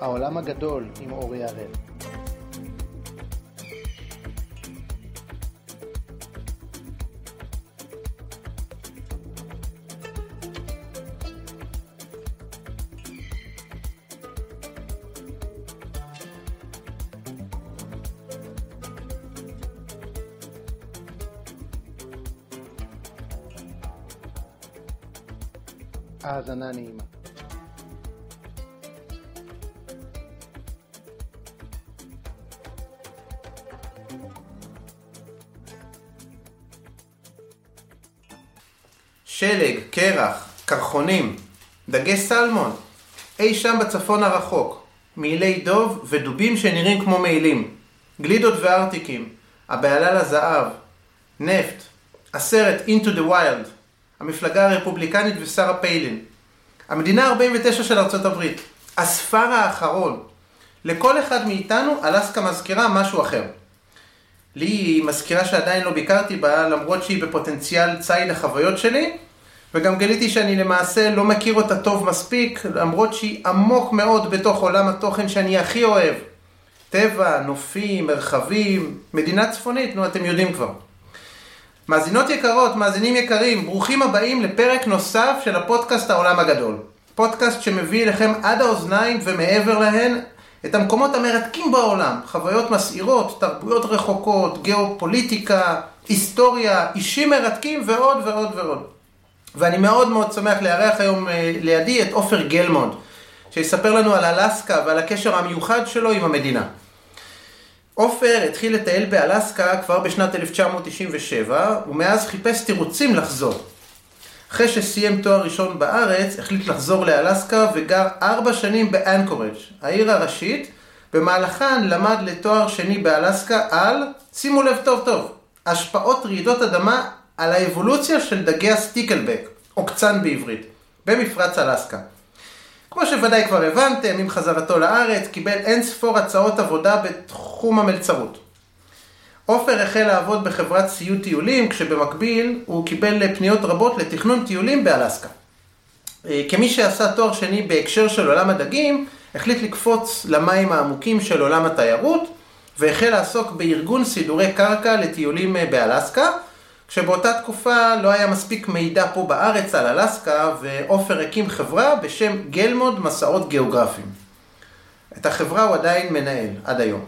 העולם הגדול עם אורי הראל. האזנה נעימה. קרחונים, דגי סלמון, אי שם בצפון הרחוק, מעילי דוב ודובים שנראים כמו מעילים, גלידות וארטיקים, הבהלה לזהב, נפט, הסרט Into the Wild, המפלגה הרפובליקנית ושרה פיילין, המדינה ה-49 של ארצות הברית, הספר האחרון. לכל אחד מאיתנו אלסקה מזכירה משהו אחר. לי היא מזכירה שעדיין לא ביקרתי בה, למרות שהיא בפוטנציאל ציד החוויות שלי, וגם גיליתי שאני למעשה לא מכיר אותה טוב מספיק, למרות שהיא עמוק מאוד בתוך עולם התוכן שאני הכי אוהב. טבע, נופים, מרחבים, מדינה צפונית, נו אתם יודעים כבר. מאזינות יקרות, מאזינים יקרים, ברוכים הבאים לפרק נוסף של הפודקאסט העולם הגדול. פודקאסט שמביא אליכם עד האוזניים ומעבר להן את המקומות המרתקים בעולם, חוויות מסעירות, תרבויות רחוקות, גיאופוליטיקה, היסטוריה, אישים מרתקים ועוד ועוד ועוד. ואני מאוד מאוד שמח לארח היום אה, לידי את עופר גלמונד, שיספר לנו על אלסקה ועל הקשר המיוחד שלו עם המדינה. עופר התחיל לטייל באלסקה כבר בשנת 1997, ומאז חיפש תירוצים לחזור. אחרי שסיים תואר ראשון בארץ, החליט לחזור לאלסקה וגר ארבע שנים באנקורג', העיר הראשית, במהלכן למד לתואר שני באלסקה על, שימו לב טוב טוב, השפעות רעידות אדמה על האבולוציה של דגי הסטיקלבק, או קצן בעברית, במפרץ אלסקה. כמו שוודאי כבר הבנתם, עם חזרתו לארץ, קיבל אין ספור הצעות עבודה בתחום המלצרות. עופר החל לעבוד בחברת סיוט טיולים, כשבמקביל הוא קיבל פניות רבות לתכנון טיולים באלסקה. אה, כמי שעשה תואר שני בהקשר של עולם הדגים, החליט לקפוץ למים העמוקים של עולם התיירות, והחל לעסוק בארגון סידורי קרקע לטיולים אה, באלסקה, כשבאותה תקופה לא היה מספיק מידע פה בארץ על אלסקה, ועופר הקים חברה בשם גלמוד מסעות גיאוגרפיים. את החברה הוא עדיין מנהל, עד היום.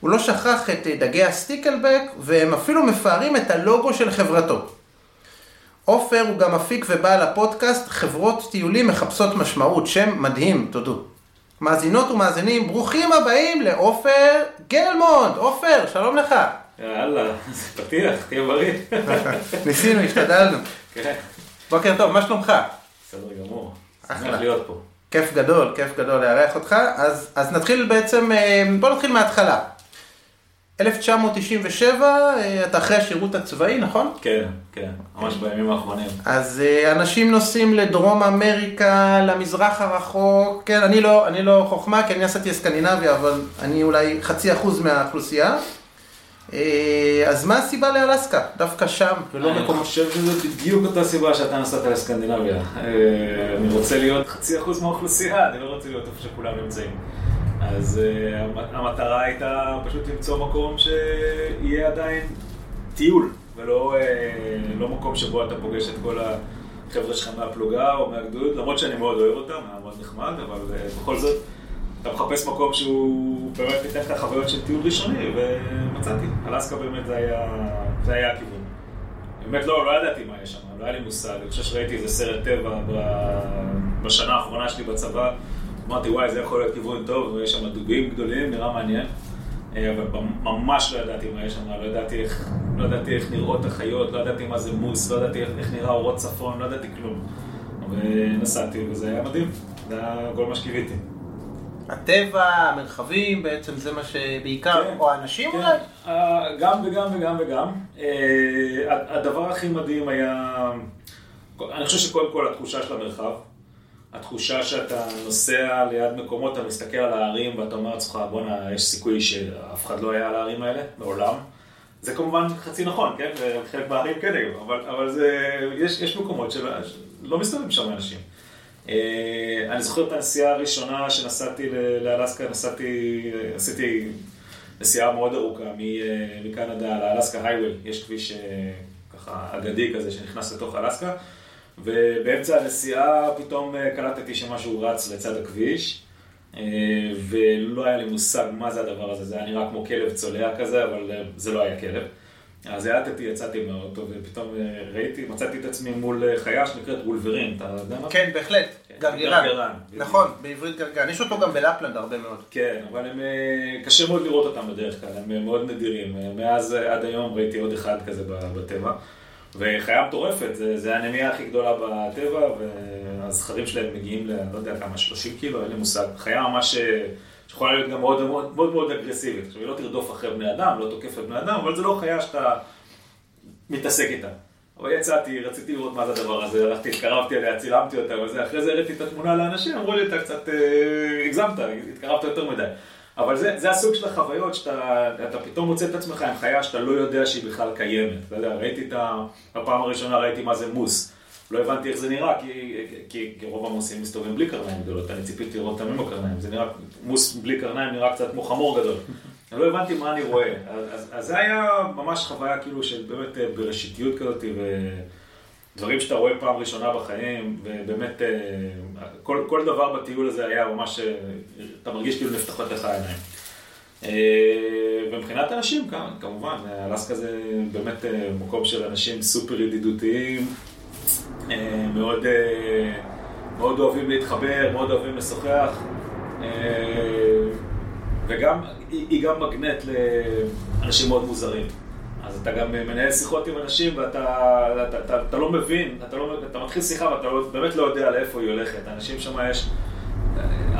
הוא לא שכח את דגי הסטיקלבק, והם אפילו מפארים את הלוגו של חברתו. עופר הוא גם מפיק ובעל הפודקאסט חברות טיולים מחפשות משמעות, שם מדהים, תודו. מאזינות ומאזינים, ברוכים הבאים לעופר גלמונד. עופר, שלום לך. יאללה, זה פתיח, תהיה בריא. ניסינו, השתדלנו. כן, בוקר טוב, מה שלומך? בסדר גמור. אחלה. שמח להיות פה. כיף גדול, כיף גדול לארח אותך. אז, אז נתחיל בעצם, אה, בוא נתחיל מההתחלה. 1997, אה, אתה אחרי השירות הצבאי, נכון? כן, כן, ממש בימים האחרונים. אז אה, אנשים נוסעים לדרום אמריקה, למזרח הרחוק, כן, אני לא, אני לא חוכמה, כי אני נסעתי לסקנדינביה, אבל אני אולי חצי אחוז מהאוכלוסייה. אה, אז מה הסיבה לאלסקה? דווקא שם, ולא אני מקומות... חושב שזו בדיוק אותה סיבה שאתה נסעת לסקנדינביה. אה, אני רוצה להיות חצי אחוז מהאוכלוסייה, אני לא רוצה להיות איפה שכולם נמצאים. אז אה, המ- המטרה הייתה פשוט למצוא מקום שיהיה עדיין טיול, ולא אה, לא מקום שבו אתה פוגש את כל החבר'ה שלך מהפלוגה או מהגדוד, למרות שאני מאוד אוהב אותם, היה מאוד נחמד, אבל אה, בכל זאת, אתה מחפש מקום שהוא באמת ייתן לך חוויות של טיול ראשוני, ומצאתי. אלסקה באמת זה היה, זה היה הכיוון. באמת לא, לא ידעתי מה יש שם, לא היה לי מושג. אני חושב שראיתי איזה סרט טבע בשנה האחרונה שלי בצבא. אמרתי, וואי, זה יכול להיות כיוון טוב, ויש שם דובים גדולים, נראה מעניין. אה, אבל ממש לא ידעתי מה יש שם, לא ידעתי איך, לא ידעתי איך נראות החיות, לא ידעתי מה זה מוס, לא ידעתי איך נראה אורות צפון, לא ידעתי כלום. ונסעתי, וזה היה מדהים, זה היה כל מה שקיוויתי. הטבע, המרחבים, בעצם זה מה שבעיקר, כן. או האנשים כן, אולי? גם וגם וגם וגם. אה, הדבר הכי מדהים היה, אני חושב שקודם כל התחושה של המרחב, התחושה שאתה נוסע ליד מקומות, אתה מסתכל על הערים ואתה אומר לעצמך, בואנה, יש סיכוי שאף אחד לא היה על הערים האלה, מעולם. זה כמובן חצי נכון, כן? וחלק מהערים כן היו, אבל, אבל זה, יש, יש מקומות שלא לא מסתובבים שם אנשים. אה, אני זוכר את הנסיעה הראשונה שנסעתי לאלסקה, נסעתי, אה, עשיתי נסיעה מאוד ארוכה מ- מקנדה לאלסקה הייווי, יש כביש אה, ככה אגדי כזה שנכנס לתוך אלסקה, ובאמצע הנסיעה פתאום אה, קלטתי שמשהו רץ לצד הכביש. אה, ולא היה לי מושג מה זה הדבר הזה, זה היה נראה כמו כלב צולע כזה, אבל אה, זה לא היה כלב. אז האטתי, יצאתי מהאוטו, ופתאום אה, ראיתי, מצאתי את עצמי מול אה, חיה שנקראת וולברין, אתה יודע מה? כן, בהחלט. כן, גרגרן. גרגרן, נכון, בעברית גרגרן. יש אותו גם בלפלנד הרבה מאוד. כן, אבל הם, אה, קשה מאוד לראות אותם בדרך כלל, הם מאוד נדירים. מאז עד היום ראיתי עוד אחד כזה בטבע. וחיה מטורפת, זה, זה הנמייה הכי גדולה בטבע, והזכרים שלהם מגיעים ל... לא יודע כמה, 30 קילו, אין לי מושג. חיה ממש שיכולה להיות גם מאוד מאוד מאוד, מאוד אגרסיבית. עכשיו, היא לא תרדוף אחרי בני אדם, לא תוקפת בני אדם, אבל זה לא חיה שאתה מתעסק איתה. אבל יצאתי, רציתי לראות מה זה הדבר הזה, הלכתי, התקרבתי אליה, צילמתי אותה וזה, אחרי זה הראיתי את התמונה לאנשים, אמרו לי, אתה קצת אה, הגזמת, התקרבת יותר מדי. אבל זה, זה הסוג של החוויות שאתה אתה פתאום מוצא את עצמך עם חיה שאתה לא יודע שהיא בכלל קיימת. אתה יודע, ראיתי את ה... בפעם הראשונה ראיתי מה זה מוס. לא הבנתי איך זה נראה, כי, כי, כי רוב המוסים מסתובבים בלי קרניים גדולות, אני ציפיתי לראות אותם עם הקרניים, זה נראה, מוס בלי קרניים נראה קצת כמו חמור גדול. אני לא הבנתי מה אני רואה, אז, אז, זה היה ממש חוויה כאילו של באמת אה, בראשיתיות כזאת, ודברים שאתה רואה פעם ראשונה בחיים, ובאמת אה, כל, כל דבר בטיול הזה היה ממש, אה, אתה מרגיש כאילו נפתחות לך העיניים. ומבחינת אנשים, כמובן, אלסקה זה באמת מקום של אנשים סופר ידידותיים, מאוד, אה, מאוד אוהבים להתחבר, מאוד אוהבים לשוחח, אה, וגם, היא גם מגנט לאנשים מאוד מוזרים. אז אתה גם מנהל שיחות עם אנשים ואתה אתה, אתה, אתה לא מבין, אתה, לא, אתה מתחיל שיחה ואתה לא, באמת לא יודע לאיפה היא הולכת. אנשים שם יש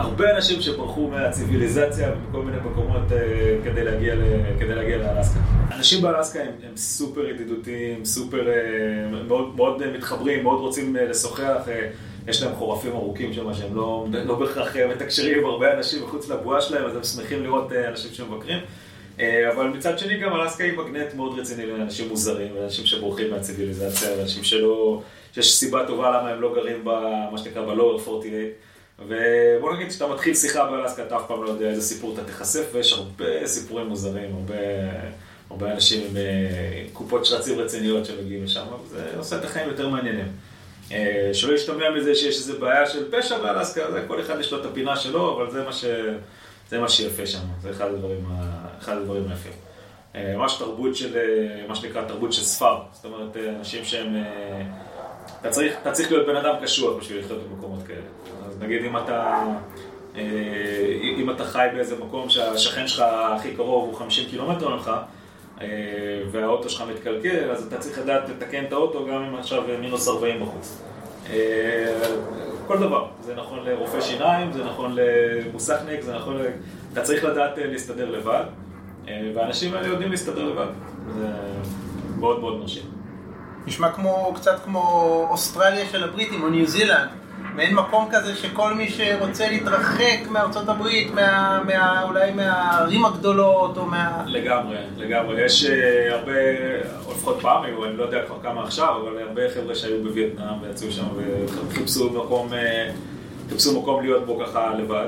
הרבה אנשים שברחו מהציוויליזציה ומכל מיני מקומות uh, כדי להגיע, כדי להגיע לאלסקה. אנשים באלסקה הם, הם סופר ידידותיים, סופר, uh, מאוד, מאוד מתחברים, מאוד רוצים uh, לשוחח. יש להם חורפים ארוכים שם שהם לא, לא בהכרח מתקשרים עם הרבה אנשים מחוץ לבועה שלהם, אז הם שמחים לראות אנשים שמבקרים. אבל מצד שני גם אלסקה היא מגנט מאוד רציני לאנשים מוזרים, לאנשים שבורחים מהציוויליזציה, לאנשים שלא, שיש סיבה טובה למה הם לא גרים במה שנקרא ב-Lower 48. ובוא נגיד שאתה מתחיל שיחה באלסקה, אתה אף פעם לא יודע איזה סיפור אתה תיחשף, ויש הרבה סיפורים מוזרים, הרבה, הרבה אנשים עם קופות שרצים רציניות שמגיעים לשם, וזה עושה את החיים יותר מעניינים. שלא ישתמע מזה שיש איזו בעיה של פשע באלסקה, זה כל אחד יש לו את הפינה שלו, אבל זה מה, ש... זה מה שיפה שם, זה אחד הדברים, אחד הדברים היפים. ממש תרבות של, מה שנקרא תרבות של ספר, זאת אומרת, אנשים שהם... אתה צריך, אתה צריך להיות בן אדם קשוח בשביל לחיות במקומות כאלה. נגיד אם אתה, אם אתה חי באיזה מקום שהשכן שלך הכי קרוב הוא 50 קילומטר ממך, והאוטו שלך מתקלקל, אז אתה צריך לדעת לתקן את האוטו גם אם עכשיו מינוס 40 בחוץ. כל דבר, זה נכון לרופא שיניים, זה נכון למוסכניק, זה נכון ל... אתה צריך לדעת להסתדר לבד, והאנשים האלה יודעים להסתדר לבד. זה מאוד מאוד מרשים. נשמע כמו, קצת כמו אוסטרליה של הבריטים או ניו זילנד. מעין מקום כזה שכל מי שרוצה להתרחק מארצות הברית, מה, מה, אולי מהערים הגדולות או מה... לגמרי, לגמרי. יש uh, הרבה, לפחות פעם היו, אני לא יודע כבר כמה עכשיו, אבל הרבה חבר'ה שהיו בווייטנאם ויצאו שם וחיפשו מקום, uh, חיפשו מקום להיות בו ככה לבד.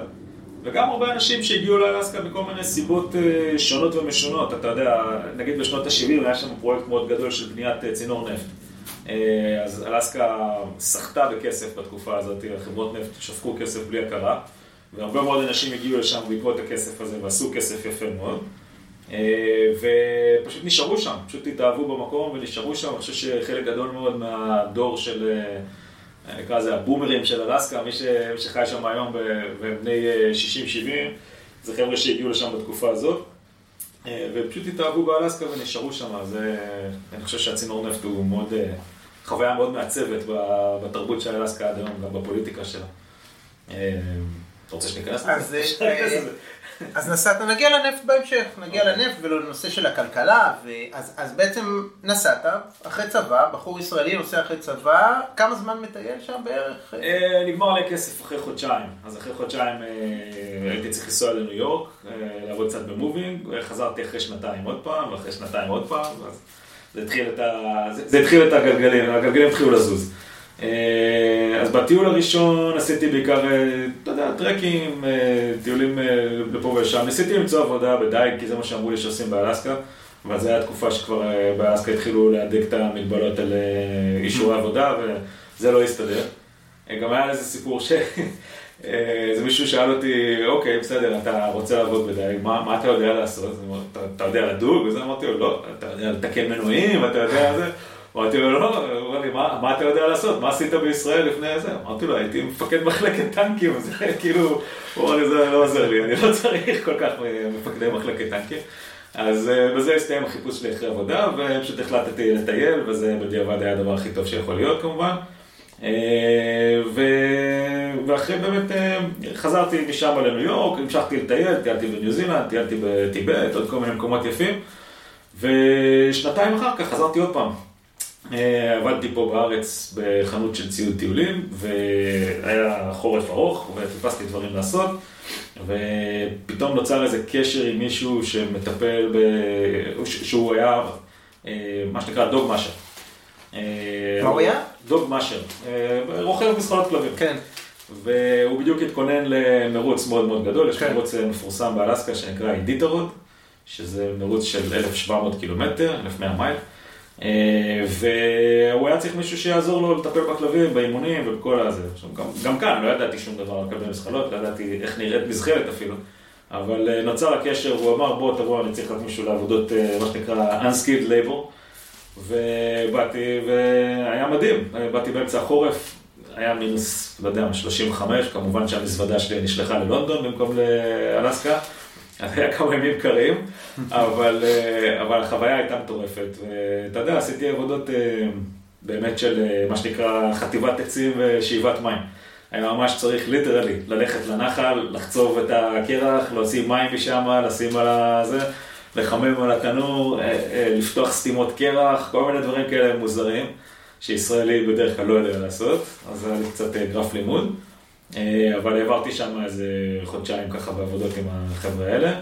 וגם הרבה אנשים שהגיעו לאלסקה בכל מיני סיבות uh, שונות ומשונות. אתה יודע, נגיד בשנות ה-70 היה שם פרויקט מאוד גדול של בניית צינור נפט. אז אלסקה סחטה בכסף בתקופה הזאת, החברות נפט שפכו כסף בלי הכרה, והרבה מאוד אנשים הגיעו לשם בעקבות הכסף הזה ועשו כסף יפה מאוד, ופשוט נשארו שם, פשוט התאהבו במקום ונשארו שם, אני חושב שחלק גדול מאוד מהדור של, נקרא לזה הבומרים של אלסקה, מי שחי שם היום ובני 60-70, זה חבר'ה שהגיעו לשם בתקופה הזאת. ופשוט התאהבו באלסקה ונשארו שם, אז אני חושב שהצינור נפט הוא מאוד, חוויה מאוד מעצבת בתרבות של אלסקה עד היום, גם בפוליטיקה שלה. אתה רוצה שניכנס לזה? אז נסעת, נגיע לנפט בהמשך, נגיע לנפט ולנושא של הכלכלה, אז, אז בעצם נסעת אחרי צבא, בחור ישראלי נוסע אחרי צבא, כמה זמן מטייל שם בערך? נגמר לי הכסף אחרי חודשיים, אז אחרי חודשיים הייתי צריך לנסוע לניו יורק, לעבוד קצת במובינג, חזרתי אחרי שנתיים עוד פעם, ואחרי שנתיים עוד פעם, אז זה התחיל את, ה... זה התחיל את הגלגלים, הגלגלים התחילו לזוז. אה, אז בטיול הראשון עשיתי בעיקר, אה, אתה יודע, טרקים, אה, טיולים לפה ושם. ניסיתי למצוא עבודה בדייג, כי זה מה שאמרו לי שעושים באלסקה, אבל זו הייתה תקופה שכבר באלסקה התחילו להדק את המגבלות על אישורי עבודה, וזה לא הסתדר. גם היה איזה סיפור ש... אה, איזה מישהו שאל אותי, אוקיי, בסדר, אתה רוצה לעבוד בדייג, מה, מה אתה יודע לעשות? "אתה- אתה יודע לדוג? וזה אמרתי לו, לא, אתה יודע לתקן מנועים, אתה יודע זה? אמרתי לו, לא, הוא אמר לי, מה, מה אתה יודע לעשות? מה עשית בישראל לפני זה? אמרתי לו, הייתי מפקד מחלקת טנקים, זה כאילו, הוא אמר לי, זה לא עוזר לי, אני לא צריך כל כך מפקדי מחלקת טנקים. אז אה, בזה הסתיים החיפוש שלי אחרי עבודה, ופשוט החלטתי לטייל, וזה בדיעבד היה הדבר הכי טוב שיכול להיות כמובן. אה, ו... ואחרי באמת אה, חזרתי משם לניו יורק, המשכתי לטייל, טיילתי בניו זילנד, טיילתי בטיבט, עוד כל מיני מקומות יפים. ושנתיים אחר כך חזרתי עוד פעם. אה, עבדתי פה בארץ בחנות של ציוד טיולים, והיה חורף ארוך, וחיפשתי דברים לעשות, ופתאום נוצר איזה קשר עם מישהו שמטפל ב... שהוא היה מה שנקרא דוג מאשר. אה, מה הוא היה? דוג מאשר, אה, רוכב מסחרות כלבים. כן. והוא בדיוק התכונן למרוץ מאוד מאוד גדול, יש כן. מרוץ אה, מפורסם באלסקה שנקרא אידיטרוד, שזה מרוץ של 1,700 קילומטר, 1,100 מייל, אה, והוא היה צריך מישהו שיעזור לו לטפל בכלבים, באימונים ובכל הזה. עכשיו, גם, גם כאן לא ידעתי שום דבר על כלבי מזחלות, לא ידעתי איך נראית מזחלת אפילו. אבל נוצר הקשר, והוא אמר בוא תבוא, אני צריך לקחת מישהו לעבודות, מה שנקרא unskilled labor. ובאתי, והיה מדהים, באתי באמצע החורף, היה מינוס, לא יודע, 35, כמובן שהמזוודה שלי נשלחה ללונדון במקום לאלסקה, היה כמה ימים קרים, אבל, אבל החוויה הייתה מטורפת, ואתה יודע, עשיתי עבודות אה, באמת של אה, מה שנקרא חטיבת עצים ושאיבת מים. היה ממש צריך ליטרלי ללכת לנחל, לחצוב את הקרח, להוציא מים משם, לשים על הזה, לחמם על התנור, אה, אה, לפתוח סתימות קרח, כל מיני דברים כאלה מוזרים, שישראלי בדרך כלל לא יודע לעשות, אז היה לי קצת אה, גרף לימוד. אבל העברתי שם איזה חודשיים ככה בעבודות עם החבר'ה האלה.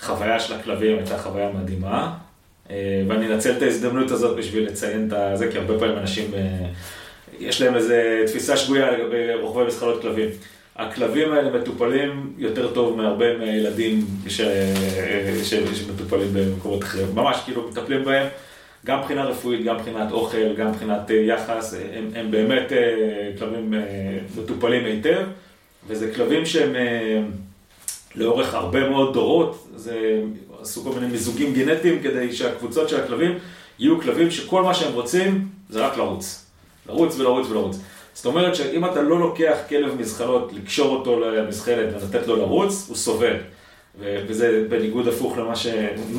חוויה של הכלבים הייתה חוויה מדהימה, ואני אנצל את ההזדמנות הזאת בשביל לציין את זה, כי הרבה פעמים אנשים, יש להם איזו תפיסה שגויה לגבי רוכבי מזחלות כלבים. הכלבים האלה מטופלים יותר טוב מהרבה מהילדים ש... ש... שמטופלים במקומות אחרים. ממש, כאילו, מטפלים בהם גם מבחינה רפואית, גם מבחינת אוכל, גם מבחינת אה, יחס. הם, הם באמת אה, כלבים אה, מטופלים היטב, וזה כלבים שהם אה, לאורך הרבה מאוד דורות, זה עשו כל מיני מיזוגים גנטיים כדי שהקבוצות של הכלבים יהיו כלבים שכל מה שהם רוצים זה רק לרוץ. לרוץ ולרוץ ולרוץ. זאת אומרת שאם אתה לא לוקח כלב מזחלות, לקשור אותו למזחלת ולתת לו לרוץ, הוא סובל. וזה בניגוד הפוך למה ש...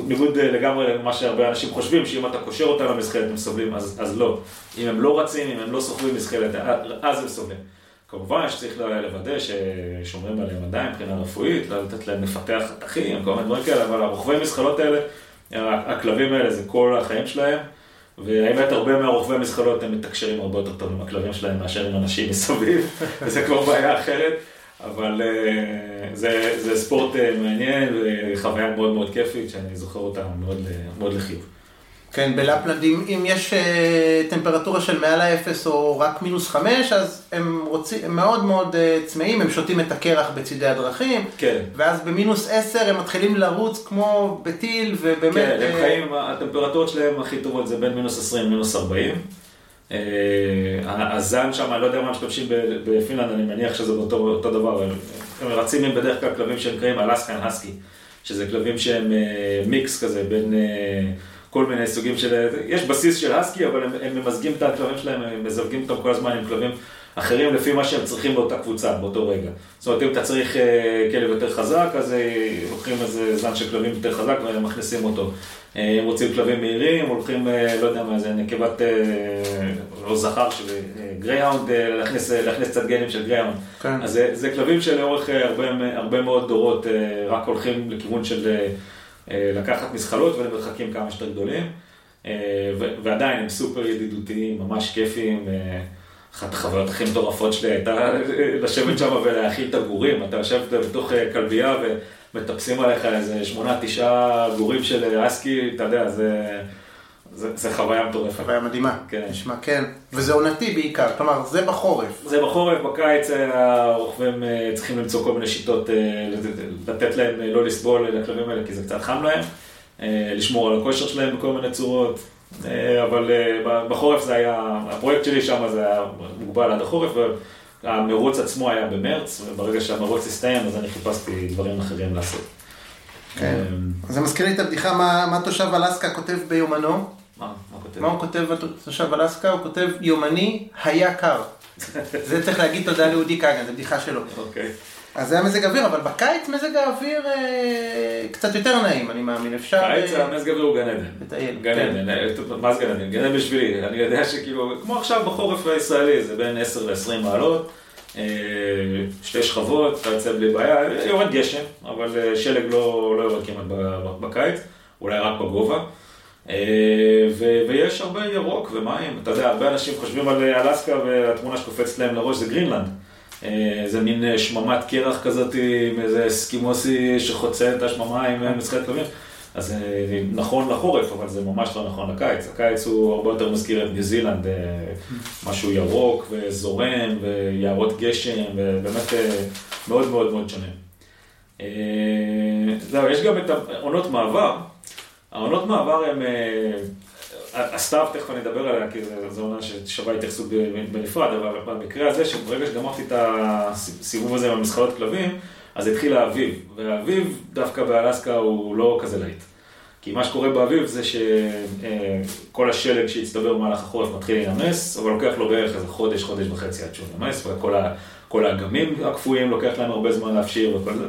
ניגוד אה, לגמרי למה שהרבה אנשים חושבים, שאם אתה קושר אותם למזחלת הם סובלים, אז, אז לא. אם הם לא רצים, אם הם לא סוחבים מזחלת, אז הם סובלים. כמובן שצריך לוודא ששומרים עליהם עדיין מבחינה רפואית, לא לתת להם לפתח חתכים, כל מיני דברים כאלה, אבל הרוכבי מזחלות האלה, הכלבים האלה זה כל החיים שלהם. והאמת, הרבה מהרוכבי המזחלות הם מתקשרים הרבה יותר טוב עם הכלבים שלהם מאשר עם אנשים מסביב, וזה כבר בעיה אחרת, אבל uh, זה, זה ספורט uh, מעניין וחוויה מאוד מאוד כיפית, שאני זוכר אותה מאוד, מאוד לחיוב. כן, בלפלנד, אם, אם יש uh, טמפרטורה של מעל האפס או רק מינוס חמש, אז הם, רוצים, הם מאוד מאוד uh, צמאים, הם שותים את הקרח בצידי הדרכים, כן. ואז במינוס עשר הם מתחילים לרוץ כמו בטיל, ובאמת... כן, הם uh, חיים, הטמפרטורות שלהם הכי טובות זה בין מינוס 20 למינוס 40. Uh, הזן שם, אני לא יודע מה משתמשים בפינלנד, אני מניח שזה אותו, אותו דבר, הם רצים עם בדרך כלל כלבים שנקראים אלסקן הסקי, שזה כלבים שהם uh, מיקס כזה בין... Uh, כל מיני סוגים של... יש בסיס של הסקי, אבל הם, הם ממזגים את הכלבים שלהם, הם מזווגים אותם כל הזמן עם כלבים אחרים לפי מה שהם צריכים באותה קבוצה, באותו רגע. זאת אומרת, אם אתה צריך כלב יותר חזק, אז לוקחים איזה זן של כלבים יותר חזק ומכניסים אותו. אם רוצים כלבים מהירים, הולכים, לא יודע מה זה, נקבת, לא זכר של גרייהאונד, להכניס, להכניס קצת גנים של גרייהאונד. כן. אז זה, זה כלבים שלאורך הרבה, הרבה מאוד דורות רק הולכים לכיוון של... לקחת מזחלות ולמרחקים כמה שיותר גדולים, ועדיין הם סופר ידידותיים, ממש כיפיים. אחת החוויות הכי מטורפות שלי הייתה לשבת שם ולהאכיל את הגורים. אתה יושב בתוך כלבייה ומטפסים עליך איזה שמונה, תשעה גורים של אסקי, אתה יודע, זה... זה, זה חוויה מטורפת. חוויה מדהימה. כן. נשמע, כן. וזה עונתי בעיקר, כלומר, זה בחורף. זה בחורף, בקיץ אה, הרוכבים אה, צריכים למצוא כל מיני שיטות אה, לתת להם לא לסבול לכלבים האלה כי זה קצת חם להם, לשמור על הכושר שלהם בכל מיני צורות, אבל בחורף זה היה, הפרויקט שלי שם זה היה מוגבל עד החורף והמרוץ עצמו היה במרץ, וברגע שהמרוץ הסתיים אז אני חיפשתי דברים אחרים לעשות. כן. זה מזכיר לי את הבדיחה מה מה תושב אלסקה כותב ביומנו. מה, מה כותב? מה הוא כותב תושב אלסקה? הוא כותב יומני היה קר. זה צריך להגיד תודה לאודי כגן, זו בדיחה שלו. אוקיי. אז זה היה מזג אוויר, אבל בקיץ מזג האוויר אה, קצת יותר נעים, אני מאמין. אפשר קיץ אה, המזג האוויר הוא גן עדן. לטייל. גן כן. עדן, אה, מה זה גן עדן? גן עדן בשבילי, אני יודע שכאילו, כמו עכשיו בחורף הישראלי, זה בין 10 ל-20 מעלות, אה, שתי שכבות, אתה יוצא בלי בעיה, יורד גשם, אבל אה, שלג לא לא יורד כמעט בקיץ, אולי רק בגובה. אה, ו- ויש הרבה ירוק ומים, אתה יודע, הרבה אנשים חושבים על אה, אלסקה והתמונה שקופצת להם לראש זה גרינלנד. אה, זה מין שממת קרח כזאת עם איזה אסקימוסי שחוצה את השממה עם משחק כלבים. אז זה נכון לחורף, אבל זה ממש לא נכון לקיץ. הקיץ הוא הרבה יותר מזכיר את ניו זילנד, משהו ירוק וזורם ויערות גשם, ובאמת מאוד מאוד מאוד שונה. זהו, יש גם את העונות מעבר. העונות מעבר הן, אה, הסתיו, תכף אני אדבר עליה, כי זו- עונה ששווה התייחסות בנפרד, אבל במקרה הזה, שברגע שגמרתי את הסיבוב הזה עם המסחרות כלבים, אז התחיל האביב, והאביב דווקא באלסקה הוא לא כזה להיט. כי מה שקורה באביב זה שכל השלג שהצטבר במהלך החורף מתחיל להימס, אבל לוקח לו בערך איזה חודש, חודש וחצי עד שהוא יימס, וכל האגמים הקפואים לוקח להם הרבה זמן להפשיר וכל זה.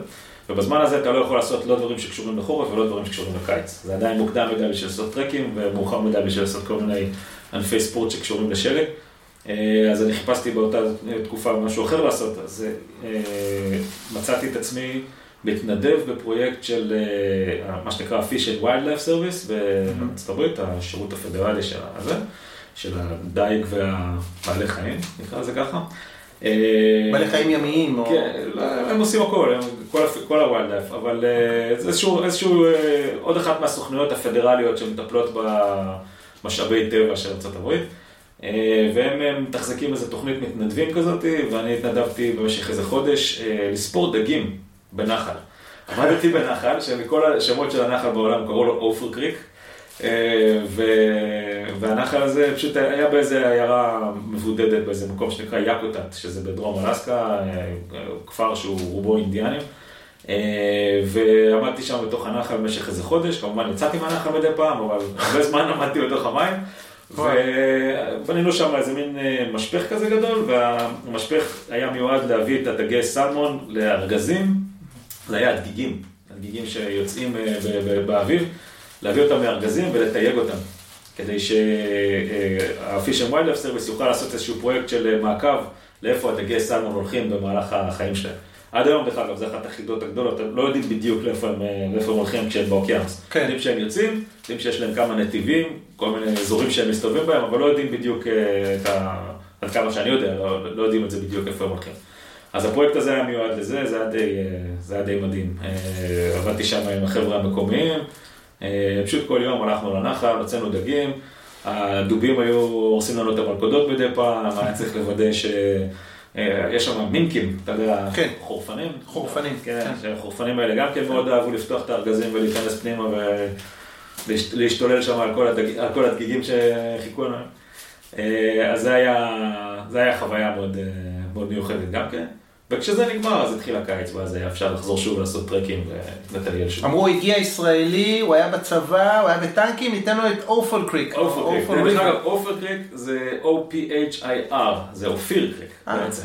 ובזמן הזה אתה לא יכול לעשות לא דברים שקשורים לחורף ולא דברים שקשורים לקיץ. זה עדיין מוקדם מדי בשביל לעשות טרקים ומאוחר מדי בשביל לעשות כל מיני ענפי ספורט שקשורים לשלג. אה, אז אני חיפשתי באותה תקופה משהו אחר לעשות, אז אה, מצאתי את עצמי מתנדב בפרויקט של אה, מה שנקרא Fish and Wildlife Service בארצות הברית, השירות הפדרלי של של הדייג והבעלי חיים, נקרא לזה ככה. אה, בעלי חיים ימיים, או... כן, לא, הם עושים הכל, כל, כל ה wildlife, אבל אה, זה איזשהו, אה, עוד אחת מהסוכנויות הפדרליות שמטפלות במשאבי טבע של ארה"ב, אה, והם אה, מתחזקים איזה תוכנית מתנדבים כזאת, ואני התנדבתי במשך איזה חודש אה, לספור דגים בנחל. עמדתי בנחל, שמכל השמות של הנחל בעולם קראו לו אופר קריק. אה, ו- והנחל הזה פשוט היה באיזה עיירה מבודדת, באיזה מקום שנקרא יאקוטט, שזה בדרום אלסקה, אה, כפר שהוא רובו אינדיאנים. אה, ועמדתי שם בתוך הנחל במשך איזה חודש, כמובן יצאתי מהנחל מדי פעם, אבל הרבה זמן עמדתי בתוך המים. ובנינו שם איזה מין משפך כזה גדול, והמשפך היה מיועד להביא את הדגי סלמון לארגזים, זה היה הדגיגים, הדגיגים שיוצאים באביב, להביא אותם מארגזים ולתייג אותם, כדי שה-Fish and Wildlife Service יוכל לעשות איזשהו פרויקט של אה, מעקב לאיפה הדגי סלמון הולכים במהלך החיים שלהם. עד היום, דרך אגב, זו אחת החידות הגדולות, הם לא יודעים בדיוק לאיפה הם, אה, לאיפה הם הולכים כשהם באוקיינוס. כן. יודעים שהם יוצאים, יודעים שיש להם כמה נתיבים, כל מיני אזורים שהם מסתובבים בהם, אבל לא יודעים בדיוק אה, את ה... עד כמה שאני יודע, לא, לא יודעים את זה בדיוק איפה הם הולכים. אז הפרויקט הזה היה מיועד לזה, זה היה די, זה היה די מדהים. עבדתי שם עם החבר'ה המקומיים, פשוט כל יום הלכנו לנחל, הוצאנו דגים, הדובים היו הורסים לנו את המלכודות מדי פעם, היה צריך לוודא ש... אה, יש שם מינקים, אתה יודע, כן. חורפנים. חורפנים, כן, כן. שהחורפנים האלה גם כן מאוד אהבו לפתוח את הארגזים ולהיכנס פנימה ולהשתולל שם על כל, הדג... על כל הדגיגים שחיכו לנו. אה, אז זה היה, זה היה חוויה מאוד, אה, מאוד מיוחדת גם כן. וכשזה נגמר אז התחיל הקיץ ואז היה אפשר לחזור שוב לעשות טרקים ולטייל שוב. אמרו, הגיע ישראלי, הוא היה בצבא, הוא היה בטנקים, ניתן לו את אופל קריק. עופר קריק, אופל דרך. אגב קריק זה O-P-H-I-R, זה אופיר קריק אה. בעצם.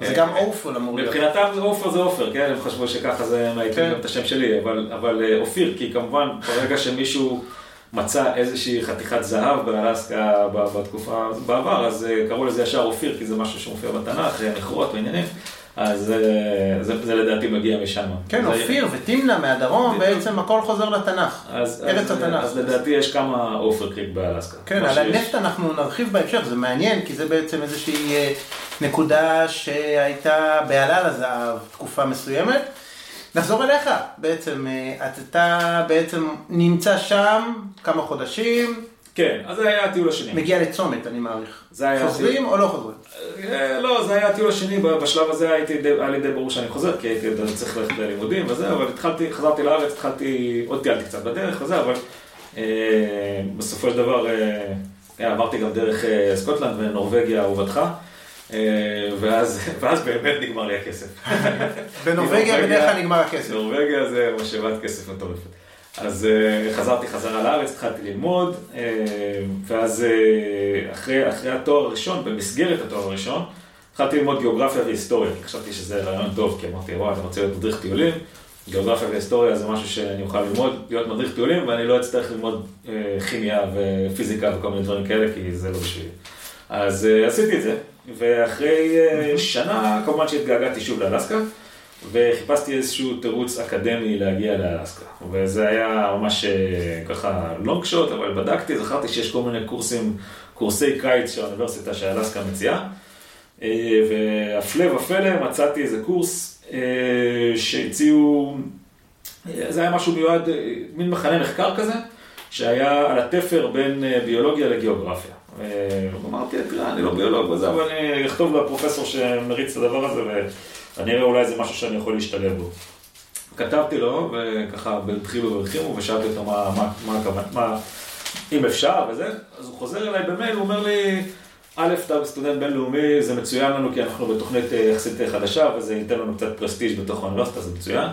זה אה, גם אופל אמור להיות. מבחינתם עופר זה עופר, כן? הם חשבו שככה זה מהייתי כן. גם את השם שלי, אבל, אה, אופיר, כי כמובן ברגע שמישהו מצא איזושהי חתיכת זהב באלסקה בתקופה בעבר, אז אה, קראו לזה ישר אופיר, כי זה משהו שמופיע בתנ"ך, אה, מכרות ועניינים, אז אה, זה, זה לדעתי מגיע משם. כן, זה- אופיר ותמנע מהדרום, בדיוק. בעצם הכל חוזר לתנ"ך. אז, ארץ אז, התנ"ך. אז לדעתי יש כמה עופר קריק באלסקה. כן, על שיש. הנפט אנחנו נרחיב בהמשך, זה מעניין, כי זה בעצם איזושהי אה, נקודה שהייתה בעלה לזהב תקופה מסוימת. נחזור אליך, בעצם, אה, אתה בעצם נמצא שם כמה חודשים, כן, אז זה היה הטיול השני. מגיע לצומת, אני מעריך. זה היה חוזרים או לא חוזרים? אה, לא, זה היה הטיול השני, בשלב הזה הייתי, היה לי די ברור שאני חוזר, כי הייתי צריך ללכת ללימודים וזה, אבל התחלתי, חזרתי לארץ, התחלתי, עוד טיילתי קצת בדרך וזה, אבל אה, בסופו של דבר אה, עברתי גם דרך סקוטלנד ונורבגיה אהובתך, אה, ואז, ואז באמת נגמר לי הכסף. בנורבגיה נורבגיה- בדרך כלל נגמר הכסף. נורבגיה זה משאבת כסף מטורפת. אז אה, חזרתי חזרה לארץ, התחלתי ללמוד, אה, ואז אה, אחרי, אחרי התואר הראשון, במסגרת התואר הראשון, התחלתי ללמוד גיאוגרפיה והיסטוריה, חשבתי שזה רעיון טוב, כי אמרתי, וואי, אני רוצה להיות מדריך טיולים, גיאוגרפיה והיסטוריה זה משהו שאני אוכל ללמוד, להיות מדריך טיולים, ואני לא אצטרך ללמוד כימיה ופיזיקה וכל מיני דברים כאלה, כי זה לא בשבילי. אז עשיתי את זה, ואחרי שנה, כמובן שהתגעגעתי שוב לאלסקה. וחיפשתי איזשהו תירוץ אקדמי להגיע לאלסקה. וזה היה ממש אה, ככה לונג שוט, אבל בדקתי, זכרתי שיש כל מיני קורסים, קורסי קיץ של האוניברסיטה שאלסקה מציעה. אה, והפלא ופלא מצאתי איזה קורס אה, שהציעו, זה היה משהו מיועד, מין מחנה מחקר כזה, שהיה על התפר בין ביולוגיה לגיאוגרפיה. אמרתי, תראה, אני לא ביולוג וזה, אבל אני אכתוב לפרופסור שמריץ את הדבר הזה, ואני אראה אולי זה משהו שאני יכול להשתלב בו. כתבתי לו, וככה בדחילו ורחימו, ושאלתי אותו מה, מה, מה הכוונה, מה, אם אפשר וזה, אז הוא חוזר אליי במייל, הוא אומר לי, א', אתה סטודנט בינלאומי, זה מצוין לנו כי אנחנו בתוכנית אה, יחסית חדשה, וזה ייתן לנו קצת פרסטיג' בתוך האוניברסיטה, זה מצוין.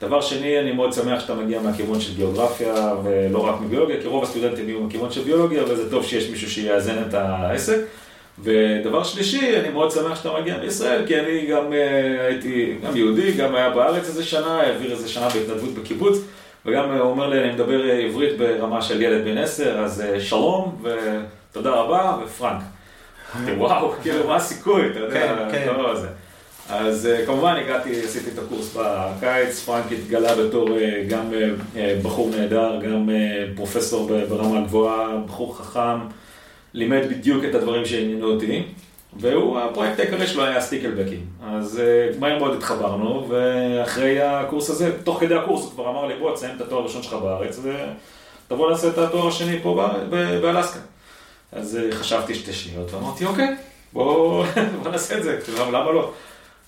דבר שני, אני מאוד שמח שאתה מגיע מהכיוון של גיאוגרפיה, ולא רק מביולוגיה, כי רוב הסטודנטים יהיו מכיוון של ביולוגיה, וזה טוב שיש מישהו שיאזן את העסק. ודבר שלישי, אני מאוד שמח שאתה מגיע מישראל, כי אני גם אה, הייתי גם יהודי, גם היה בארץ איזה שנה, העביר איזה שנה בהתנדבות בקיבוץ, וגם אה, הוא אומר לי, אני מדבר אה, עברית ברמה של ילד בן עשר, אז אה, שלום, ותודה רבה, ופרנק. וואו, כאילו, מה הסיכוי, אתה יודע, כן, כן. הדבר הזה. אז אה, כמובן הגעתי, עשיתי את הקורס בקיץ, פרנק התגלה בתור אה, גם אה, בחור נהדר, גם אה, פרופסור ברמה גבוהה, בחור חכם, לימד בדיוק את הדברים שעניינו אותי, והוא, הפרויקט העיקרי שלו היה סטיקלבקים. אז אה, מהר מאוד התחברנו, ואחרי הקורס הזה, תוך כדי הקורס הוא כבר אמר לי, בוא, תסיים את התואר הראשון שלך בארץ, ותבוא לעשות את התואר השני פה באלסקה. אז אה, חשבתי שתי שניות, ואמרתי, אוקיי, בוא בוא נעשה את זה, למה לא?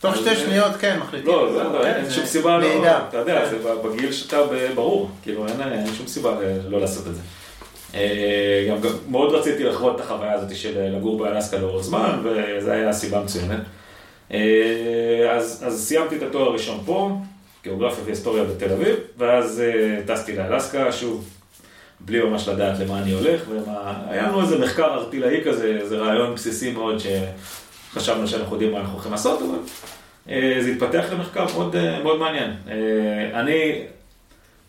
תוך שתי אה, שניות, כן, מחליטים. לא, לא, אין שום סיבה, לא. אתה יודע, זה בגיל שאתה ברור, כאילו אין שום סיבה לא לעשות את זה. אה, גם גם מאוד רציתי לחוות את החוויה הזאת של אה, לגור באלסקה לאורך זמן, וזו הייתה הסיבה מצוינת. אה, אז אז סיימתי את התואר הראשון פה, גיאוגרפיה והיסטוריה בתל אביב, ואז טסתי לאלסקה, שוב, בלי ממש לדעת למה אני הולך, ומה... היה לנו איזה מחקר ארטילאי כזה, איזה רעיון בסיסי מאוד שחשבנו שאנחנו יודעים מה אנחנו הולכים לעשות, אבל זה התפתח למחקר מאוד, מאוד מעניין. אני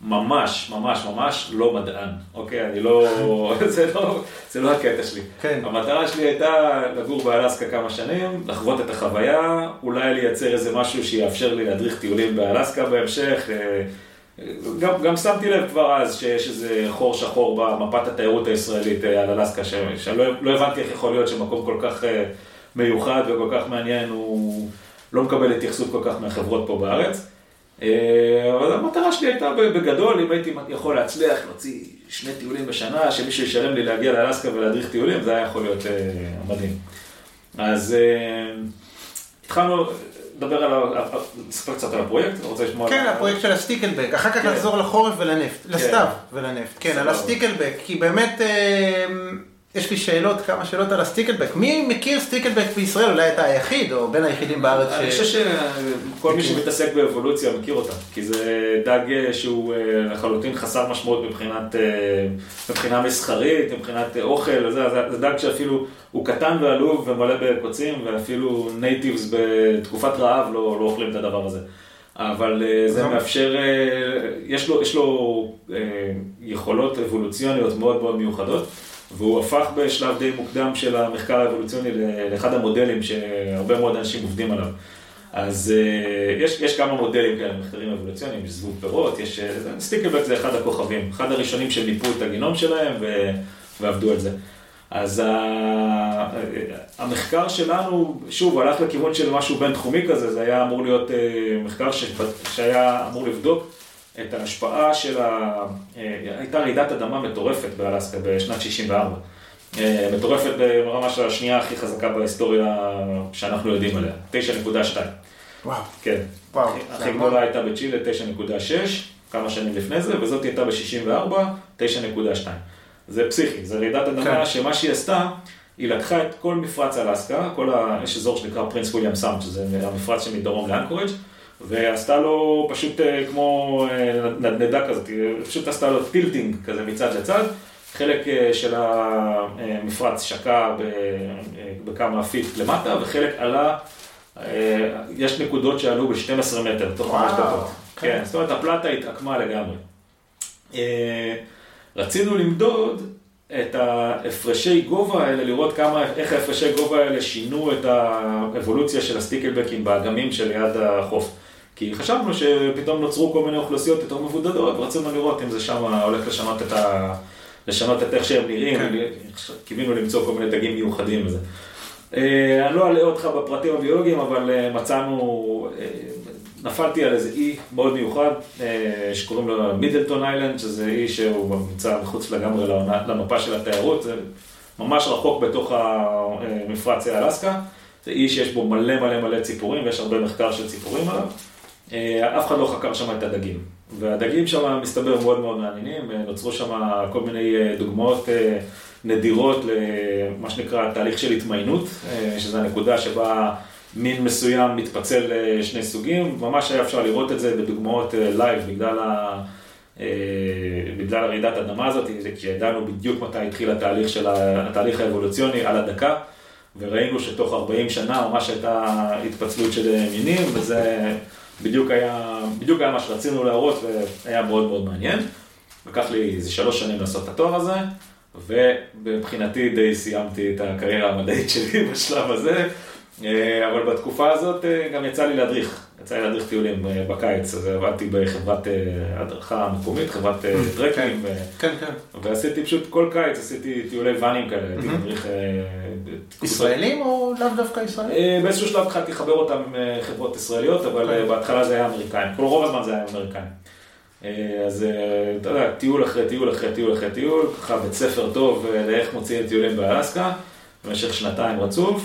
ממש, ממש, ממש לא מדען, אוקיי? אני לא... זה לא, זה לא הקטע שלי. כן. המטרה שלי הייתה לגור באלסקה כמה שנים, לחוות את החוויה, אולי לייצר איזה משהו שיאפשר לי להדריך טיולים באלסקה בהמשך. אה, גם, גם שמתי לב כבר אז שיש איזה חור שחור במפת התיירות הישראלית אה, על אלסקה, ש- שלא לא הבנתי איך יכול להיות שמקום כל כך אה, מיוחד וכל כך מעניין, הוא לא מקבל התייחסות כל כך מהחברות פה בארץ. אה, אבל המטרה שלי הייתה בגדול, אם הייתי יכול להצליח להוציא שני טיולים בשנה, שמישהו ישלם לי להגיע לאלסקה ולהדריך טיולים, זה היה יכול להיות אה, מדהים. אז אה, התחלנו לדבר על, לספר קצת על הפרויקט, אתה רוצה לשמוע? כן, הפרויקט של הסטיקלבק, אחר כך כן. נחזור לחורף ולנפט, לסתיו ולנפט, כן, על. הסטיקלבק, כי באמת יש לי שאלות, כמה שאלות על ה stickleback, מי מכיר stickleback בישראל, אולי אתה היחיד, או בין היחידים בארץ, אני ש- חושב שכל מי שמתעסק באבולוציה מכיר אותה, כי זה דג אה, שהוא אה, לחלוטין חסר משמעות מבחינת, אה, מבחינה מסחרית, מבחינת אוכל, זה, זה, דג שאפילו הוא קטן ועלוב ומלא בקוצים, ואפילו natives בתקופת רעב לא, לא אוכלים את הדבר הזה. אבל זה. מאפשר, יש לו, יש לו יכולות אבולוציוניות מאוד מאוד מיוחדות. והוא הפך בשלב די מוקדם של המחקר האבולוציוני לאחד המודלים שהרבה מאוד אנשים עובדים עליו. אז אה, יש, יש כמה מודלים כאלה, מחקרים אבולוציוניים, יש זבוב פירות, יש... אה, סטיקלבק זה אחד הכוכבים, אחד הראשונים שמיפו את הגינום שלהם ו, ועבדו על זה. אז ה, המחקר שלנו, שוב, הלך לכיוון של משהו בינתחומי כזה, זה היה אמור להיות אה, מחקר ש, שהיה אמור לבדוק את ההשפעה של ה... הייתה רעידת אדמה מטורפת באלסקה בשנת 64. מטורפת ברמה של השנייה הכי חזקה בהיסטוריה שאנחנו יודעים עליה, 9.2. וואו. כן. וואו. הכי גדולה הייתה בצ'ילה, 9.6, כמה שנים לפני זה, וזאת הייתה ב-64, 9.2. זה פסיכי, זה רעידת אדמה כן. שמה שהיא עשתה, היא לקחה את כל מפרץ אלסקה, כל ה... יש אזור שנקרא פרינס וויליאם סאונד, שזה המפרץ שמדרום לאנקורג', ועשתה לו פשוט אה, כמו אה, נדנדה כזאת, היא פשוט עשתה לו tilting כזה מצד לצד. חלק אה, של המפרץ שקע אה, בכמה feet למטה, וחלק עלה, אה, יש נקודות שעלו ב-12 מטר תוך חמש דקות. כן. זאת אומרת הפלטה התעקמה לגמרי. רצינו למדוד את ההפרשי גובה האלה, לראות כמה, איך ההפרשי גובה האלה שינו את האבולוציה של ה stickleback ים באגמים שליד החוף. כי חשבנו שפתאום נוצרו כל מיני אוכלוסיות יותר מבודדות, ורצינו לראות אם זה שם הולך לשנות את, ה... לשנות את איך שהם נראים, כן. קיווינו למצוא כל מיני דגים מיוחדים וזה. אה, אני לא אלאה אותך בפרטים הביולוגיים, אבל אה, מצאנו, אה, נפלתי על איזה אי מאוד מיוחד, שקוראים לו מידלטון איילנד, שזה אי שהוא נמצא מחוץ לגמרי למפה של התיירות, זה ממש רחוק בתוך המפרץ האלסקה. זה אי שיש בו מלא מלא מלא ציפורים, ויש הרבה מחקר של ציפורים עליו. אה, אף אחד לא חקר שם את הדגים. והדגים שם, מסתבר, מאוד מאוד מעניינים. אה, נוצרו שם כל מיני אה, דוגמאות נדירות למה שנקרא תהליך של התמיינות, שזו הנקודה שבה מין מסוים מתפצל לשני סוגים. ממש היה אפשר לראות את זה בדוגמאות live בגלל ה... בגלל הרעידת אדמה הזאת, כשידענו בדיוק מתי התחיל התהליך של ה- התהליך האבולוציוני על הדקה, וראינו שתוך 40 שנה ממש הייתה התפצלות של מינים, וזה בדיוק היה, בדיוק היה מה שרצינו להראות, והיה מאוד מאוד מעניין. לקח לי איזה שלוש שנים לעשות את התואר הזה, ומבחינתי די סיימתי את הקריירה המדעית שלי בשלב הזה, אה, אבל בתקופה הזאת אה, גם יצא לי להדריך, יצא לי להדריך טיולים אה, בקיץ, אז עבדתי בחברת אה, הדרכה מקומית, חברת אה, טרקים, ו- כן, כן. ועשיתי פשוט כל קיץ, עשיתי טיולי ואנים כאלה, הייתי מדריך... אה, בתקופות- ישראלים או לאו דווקא ישראלים? באיזשהו שלב התחלתי לחבר אותם חברות ישראליות, אבל אה, בהתחלה זה היה אמריקאים. כל רוב הזמן זה היה אמריקאים. אז אתה יודע, טיול אחרי טיול אחרי טיול אחרי טיול, ככה בית ספר טוב לאיך מוציאים טיולים באלסקה, במשך שנתיים רצוף,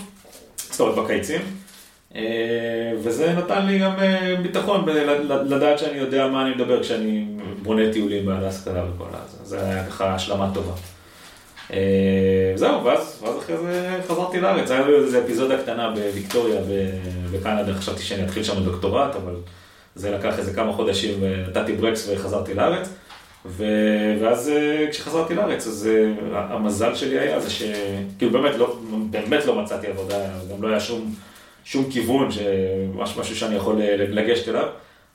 זאת אומרת בקיצים. אה, וזה נתן לי גם אה, ביטחון לדעת שאני יודע מה אני מדבר כשאני בונה טיולים באלסקה וכל הזה. זה היה ככה השלמה טובה. אה, זהו, ואז, ואז אחרי זה חזרתי לארץ, היה לי איזו אפיזודה קטנה בוויקטוריה בקנדה, חשבתי שאני אתחיל שם דוקטורט, אבל זה לקח איזה כמה חודשים, נתתי ברקס וחזרתי לארץ. ו... ואז כשחזרתי לארץ, אז המזל שלי היה זה שכאילו באמת לא, באמת לא מצאתי עבודה, גם לא היה שום, שום כיוון, שמש, משהו שאני יכול אה, לגשת אליו,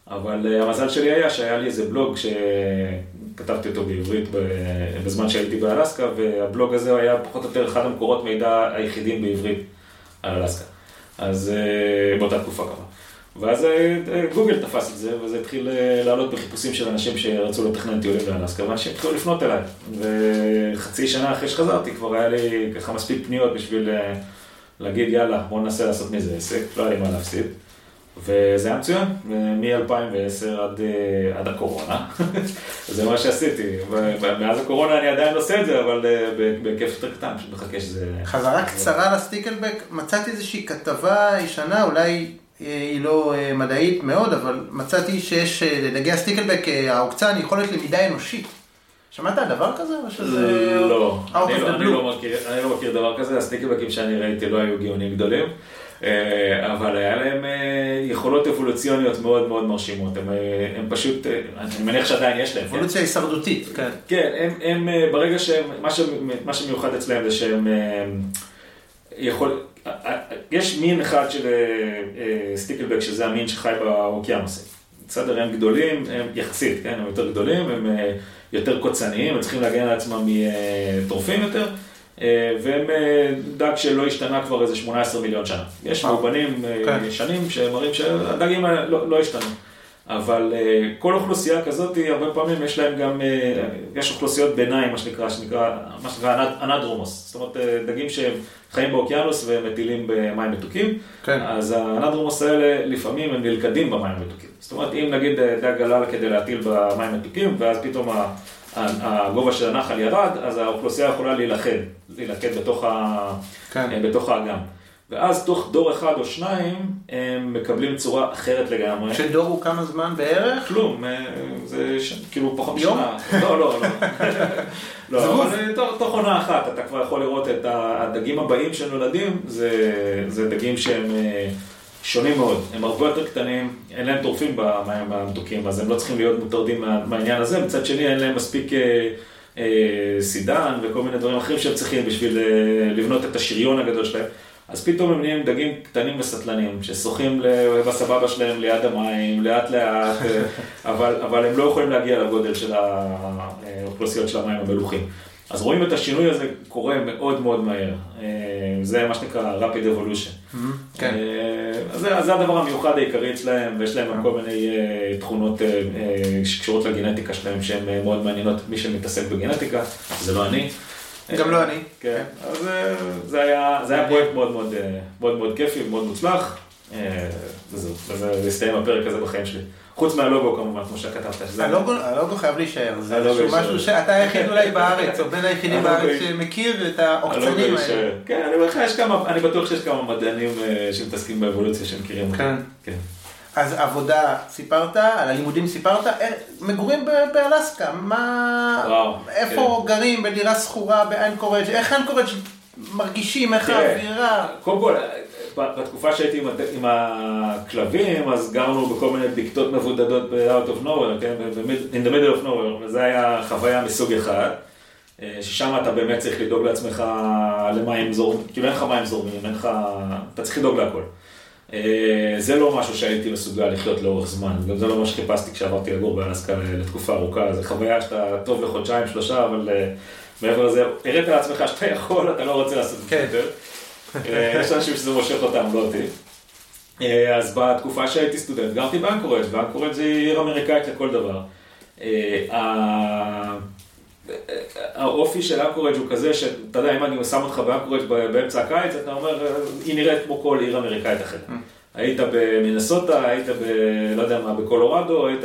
אבל אה, המזל שלי היה שהיה לי איזה בלוג שכתבתי אותו בעברית בזמן שהייתי באלסקה, והבלוג הזה היה פחות או יותר אחד המקורות מידע היחידים בעברית על אלסקה. אז אה, באותה תקופה כמובן. ואז גוגל תפס את זה, וזה התחיל לעלות בחיפושים של אנשים שרצו לתכנן טיולים לאלסקה, ואנשים התחילו לפנות אליי. וחצי שנה אחרי שחזרתי כבר היה לי ככה מספיק פניות בשביל להגיד יאללה, בוא ננסה לעשות מזה עסק, לא היה לי מה להפסיד. וזה היה מצוין, מ-2010 עד, אה, עד הקורונה, זה מה שעשיתי. מאז הקורונה אני עדיין עושה את זה, אבל אה, בהיקף יותר קטן, פשוט מחכה שזה... חזרה קצרה לסטיקלבק, מצאתי איזושהי כתבה ישנה, אולי אה, היא לא מדעית מאוד, אבל מצאתי שיש לדגי הסטיקלבק העוקצן יכולת למידה אנושית. שמעת על דבר כזה? או שזה... לא, אני לא- אני? לא מכיר- אני לא מכיר דבר כזה, הסטיקלבקים שאני ראיתי לא היו גאונים גדולים, אה, אבל היה להם אה, יכולות אבולוציוניות מאוד מאוד מרשימות, הם, אה, הם פשוט, אני מניח שעדיין יש להם, כן? אבולוציה הישרדותית, כן. כן, הם, הם ברגע שהם, מה, ש, מה שמיוחד אצלם זה שהם יכול, יש מין אחד של סטיקלבק שזה המין שחי באוקיינוסים. בסדר, הם גדולים, הם יחסית, כן, הם יותר גדולים, הם אה, יותר קוצניים, הם צריכים להגן על עצמם מטורפים יותר, אה, והם אה, דג שלא השתנה כבר איזה 18 מיליון שנה. יש. מאובנים כן. ישנים שמראים שהדגים האלה לא, לא השתנו. אבל כל אוכלוסייה כזאת, הרבה פעמים יש להם גם, יש אוכלוסיות ביניים, מה שנקרא, שנקרא, מה שנקרא anad- anadromous. זאת אומרת, דגים שהם חיים באוקיינוס ומטילים במים מתוקים. כן. אז האנדרומוס האלה לפעמים הם נלכדים במים המתוקים. זאת אומרת, אם נגיד דג עלה כדי להטיל במים המתוקים, ואז פתאום הגובה של הנחל ירד, אז האוכלוסייה יכולה להילכד, להילכד בתוך. כן. בתוך האגם. ואז תוך דור אחד או שניים, הם מקבלים צורה אחרת לגמרי. שדור הוא כמה זמן בערך? כלום, אה, זה ש... כאילו פחות? משנה. לא, לא, לא. לא. אבל תוך- תוך עונה אחת אתה כבר יכול לראות את הדגים הבאים שנולדים, זה, זה דגים שהם אה, שונים מאוד. הם הרבה יותר קטנים, אין להם טורפים במים המתוקים, אז הם לא צריכים להיות מוטרדים מה- מהעניין הזה. מצד שני, אין להם מספיק אה, סידן וכל מיני דברים אחרים שהם צריכים בשביל לבנות את השריון הגדול שלהם. אז פתאום הם נהיים דגים קטנים וסטלנים, ששוחים בסבבה שלהם ליד המים, לאט לאט, אה, אבל, אבל הם לא יכולים להגיע לגודל של האוכלוסיות של המים המלוכים. אז רואים את השינוי הזה קורה מאוד מאוד מהר. אה, זה מה שנקרא rapid evolution. כן. אה, אז זה, אז זה הדבר המיוחד העיקרי אצלהם, ויש להם כל מיני אה, תכונות אה, אה, שקשורות לגנטיקה שלהם שהן אה, מאוד מעניינות, מי שמתעסק בגנטיקה, זה לא אני. גם לא אני. כן, אז אה, זה היה, זה היה פרויקט מאוד מאוד, אה, מאוד מאוד כיפי ומאוד מוצלח, אה, וזהו, וזה הסתיים הפרק הזה בחיים שלי. חוץ מהלוגו כמובן, כמו שכתבת. הלוגו חייב להישאר, זה. משהו שאתה היחיד אולי בארץ, או בין היחידים בארץ. שמכיר את העוקצנים האלה. כן, אני אומר לך, יש כמה, אני בטוח שיש כמה מדענים שמתעסקים באבולוציה שמכירים. אותי. כן. כן. אז עבודה סיפרת, על הלימודים סיפרת, אה, מגורים באלסקה, מה, וואו, איפה גרים בדירה שכורה באנקורג', איך אנקורג' מרגישים, איך תראה, האווירה, קודם כל, בתקופה שהייתי עם, עם הכלבים, אז גרנו בכל מיני בקתות מבודדות ב-out of nowhere, כן? in the middle of nowhere, וזה היה חוויה מסוג אחד, אה, ששם אתה באמת צריך לדאוג לעצמך למים זורמים, כאילו אין לך מים זורמים, אין לך, אתה צריך לדאוג להכל. אה, זה לא משהו שהייתי מסוגל לחיות לאורך זמן, גם זה לא מה שחיפשתי כשעברתי לגור באלסקה לתקופה ארוכה, זו חוויה שאתה טוב לחודשיים, שלושה, אבל אה, מעבר לזה, הראת לעצמך שאתה יכול, אתה לא רוצה לעשות את זה כן. יותר. אה, יש אנשים שזה מושך אותם, לא אותי. אז בתקופה שהייתי סטודנט, גרתי באנקורג', ואנקורג' זה עיר אמריקאית לכל דבר. אה, האופי של אנקורג' הוא כזה שאתה יודע, אם אני שם אותך באנקורג' באמצע הקיץ, אתה אומר, אה, היא נראית כמו כל עיר אמריקאית אחרת. היית במינסוטה, היית ב... לא יודע מה, בקולורדו, היית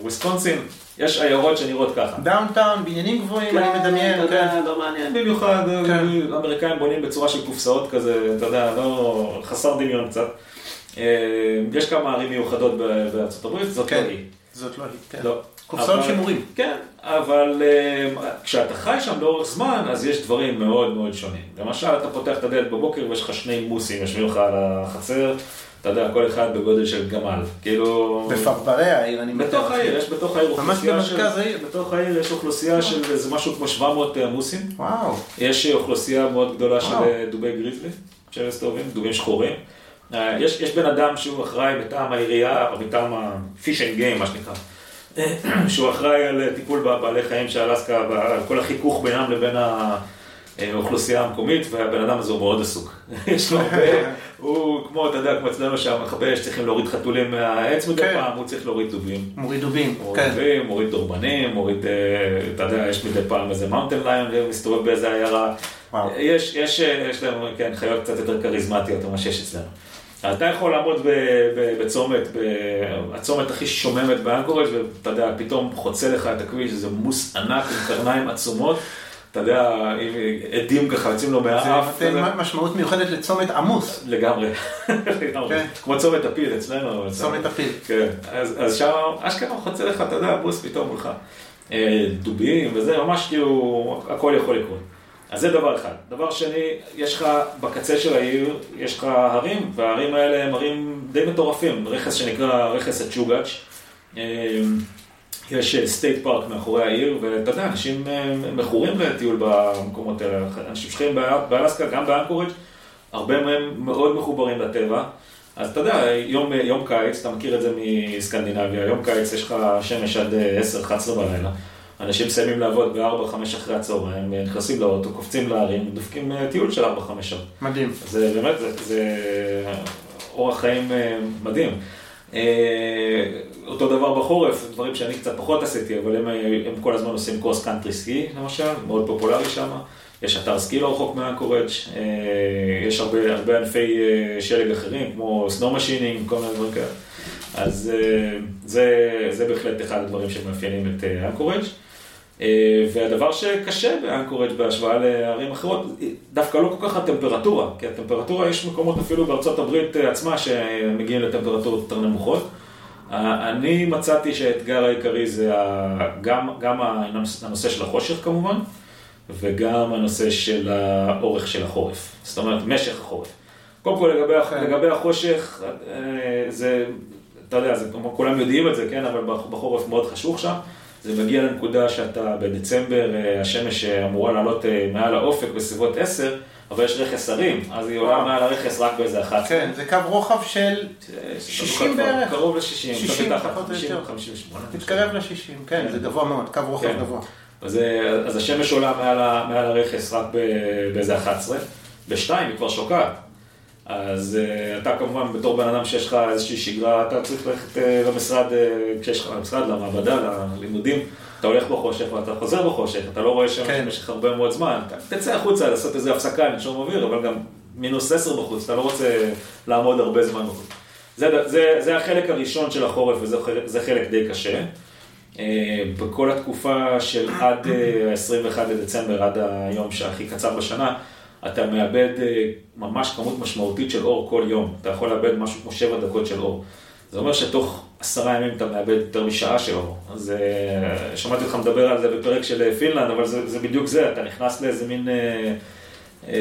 בוויסקונסין, יש עיירות שנראות ככה. downtown, בניינים גבוהים, אני מדמיין, כן. יודע, לא מעניין במיוחד, כן. האמריקאים בונים בצורה של קופסאות כזה, אתה יודע, לא, חסר דמיון קצת. אה, יש כמה ערים מיוחדות בארצות הברית, זאת כן. לא היא. זאת לא היא, כן. לא. קופסאות אבל- שימורים. כן, אבל אה, כשאתה חי שם לאורך זמן, אז יש דברים מאוד מאוד שונים. למשל, אתה פותח את הדלת בבוקר ויש לך שני מוסים יושבים לך על החצר, אתה יודע, כל אחד בגודל של גמל. כאילו... בפרברי העיר, אני בתוך מתאר. העיר, יש בתוך העיר ממש אוכלוסייה של... במרכז העיר. בתוך העיר יש אוכלוסייה של איזה משהו כמו 700 מוסים. וואו, יש אוכלוסייה מאוד גדולה של וואו. אה, דובי גריזלי, שמסתובבים, דובים שחורים. אה, יש, יש בן אדם שהוא אחראי מטעם העירייה, או מטעם ה-fish and game, מה שנקרא, שהוא אחראי על טיפול בבעלי חיים של אלסקה, ועל כל החיכוך בינם לבין האוכלוסייה המקומית, והבן אדם הזה הוא מאוד עסוק. יש לו הרבה, הוא כמו, אתה יודע, כמו אצלנו שהמכבי אש צריכים להוריד חתולים מהעץ מדי כן. פעם, הוא צריך להוריד דובים. מוריד דובים, מוריד כן. דובים, מוריד דורבנים, מוריד, אה, אתה יודע, יש מדי פעם איזה mountain lion ומסתובב באיזה עיירה. וואו. יש, יש, אה, יש להם, כן, חיות קצת יותר כריזמטיות ממה שיש אצלנו. אתה יכול לעמוד בצומת, הצומת הכי שוממת באנקורג' ואתה יודע, פתאום חוצה לך את הכביש, איזה מוס ענק עם קרניים עצומות, אתה יודע, עדים ככה יוצאים לו זה מהאף. נותן כזה. משמעות מיוחדת לצומת עמוס, לגמרי. כן. כמו צומת הפיל אצלנו. צומת הפיל. כן, אז, אז שם אשכרה חוצה לך, אתה יודע, בוס פתאום מולך. אה, דובים וזה, ממש כאילו, הכל יכול לקרות. אז זה דבר אחד. דבר שני, יש לך בקצה של העיר, יש לך הרים, וההרים האלה הם הרים די מטורפים, רכס שנקרא רכס הצ'וגאץ'. אה, יש state park מאחורי העיר, ואתה יודע, אנשים אה, מכורים לטיול במקומות האלה. אנשים שחיים באלסקה, גם באנקורג', הרבה מהם מאוד מחוברים לטבע. אז אתה יודע, יום, יום קיץ, אתה מכיר את זה מסקנדינביה, יום קיץ יש לך שמש עד אה, 10-11 בלילה. אנשים מסיימים לעבוד ב-4-5 אחרי הצהריים, נכנסים לאוטו, קופצים להרים, דופקים אה, טיול של 4-5 שעות. מדהים. זה באמת, זה, זה אורח חיים אה, מדהים. אה, אותו דבר בחורף, דברים שאני קצת פחות עשיתי, אבל הם, אה, הם כל הזמן עושים cross country ski, למשל, מאוד פופולרי שם. יש אתר סקי לא רחוק מאנקורג', יש הרבה, הרבה ענפי שלג אחרים, כמו snow machining, כל מיני דברים כאלה. אז זה, זה בהחלט אחד הדברים שמאפיינים את אנקורג'. והדבר שקשה באנקורג' בהשוואה לערים אחרות, דווקא לא כל כך הטמפרטורה, כי הטמפרטורה, יש מקומות אפילו בארצות הברית עצמה שמגיעים לטמפרטורות יותר נמוכות. אני מצאתי שהאתגר העיקרי זה גם, גם הנושא של החושך כמובן, וגם הנושא של האורך של החורף, זאת אומרת משך החורף. קודם כל לגבי, okay. לגבי החושך, זה, אתה יודע, זה, כולם יודעים את זה, כן, אבל בחורף מאוד חשוך שם. זה מגיע לנקודה שאתה בדצמבר, השמש אמורה לעלות מעל האופק בסביבות 10, אבל יש רכס הרים, אז היא עולה מעל הרכס רק באיזה 11. כן, זה קו רוחב של 60 בערך. קרוב ל-60, 60, פחות או יותר. 58. תתקרב ל-60, כן, זה גבוה מאוד, קו רוחב גבוה. אז השמש עולה מעל הרכס רק באיזה 11, ב-2 היא כבר שוקעת. אז אתה כמובן, בתור בן אדם שיש לך איזושהי שגרה, אתה צריך ללכת למשרד, כשיש לך למשרד, למעבדה, ללימודים. אתה הולך בחושך ואתה חוזר בחושך, אתה לא רואה שם כן. במשך הרבה מאוד זמן, אתה תצא החוצה לעשות איזה הפסקה, לנשום אוויר, אבל גם מינוס עשר בחוץ, אתה לא רוצה לעמוד הרבה זמן בחוץ. זה, זה, זה החלק הראשון של החורף וזה חלק די קשה. בכל התקופה של עד ה-21 לדצמבר, עד היום שהכי קצר בשנה, אתה מאבד ממש כמות משמעותית של אור כל יום. אתה יכול לאבד משהו כמו 7 דקות של אור. זה אומר שתוך עשרה ימים אתה מאבד יותר משעה של אור. אז שמעתי אותך מדבר על זה בפרק של פינלנד, אבל זה, זה בדיוק זה, אתה נכנס לאיזה מין אה, אה,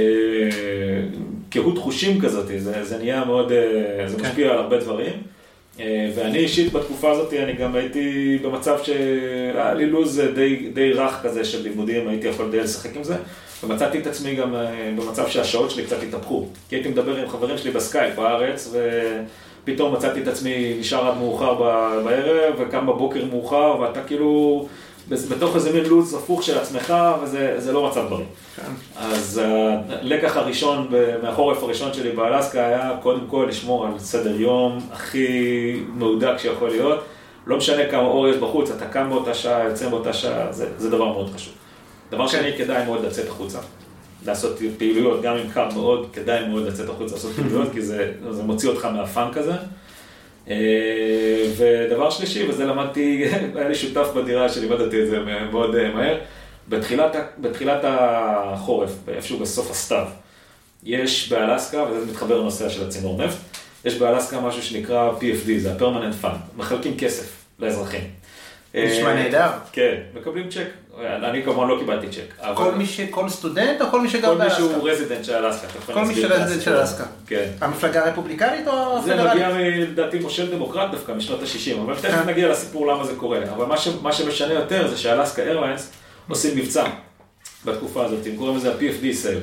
קהות חושים כזאת, זה, זה נהיה מאוד, אה, זה כן. משפיע על הרבה דברים. אה, ואני אישית בתקופה הזאת, אני גם הייתי במצב שהיה לי לו"ז די, די רך כזה של לימודים, הייתי יכול די לשחק עם זה. ומצאתי את עצמי גם אה, במצב שהשעות שלי קצת התהפכו. כי הייתי מדבר עם חברים שלי בסקייפ בארץ, ו... פתאום מצאתי את עצמי נשאר עד מאוחר בערב, וקם בבוקר מאוחר, ואתה כאילו בתוך איזה מין לו"ז הפוך של עצמך, וזה לא מצב בריא. כן. אז הלקח הראשון, מהחורף הראשון שלי באלסקה היה קודם כל לשמור על סדר יום הכי מהודק שיכול להיות. לא משנה כמה אור יש בחוץ, אתה קם באותה שעה, יוצא באותה שעה, זה, זה דבר מאוד חשוב. דבר. שני, כדאי מאוד לצאת החוצה. לעשות פעילויות, גם אם קר מאוד, כדאי מאוד לצאת החוץ לעשות פעילויות, כי זה, זה מוציא אותך מהפאנק הזה. אה, ודבר שלישי, וזה למדתי, היה לי שותף בדירה שלימדתי את זה מאוד אה, מהר, בתחילת, בתחילת החורף, איפשהו בסוף הסתיו, יש באלסקה, וזה מתחבר לנושא של הצינור נפט, יש באלסקה משהו שנקרא PFD, זה ה-permanent fund, מחלקים כסף לאזרחים. נשמע אה, נהדר. כן, מקבלים צ'ק. אני כמובן לא קיבלתי צ'ק. כל מי ש... כל סטודנט או כל מי שגר באלסקה? כל מי שהוא resident של אלסקה. כל מי ש resident של אלסקה. כן. המפלגה הרפובליקנית או הפדרלית? זה מגיע לדעתי מושל דמוקרט דווקא משנות ה-60, אבל תכף כן. נגיע לסיפור למה זה קורה. אבל מה שמשנה יותר זה שאלסקה איירליינס עושים מבצע בתקופה הזאת, הם קוראים לזה ה-PFD sale.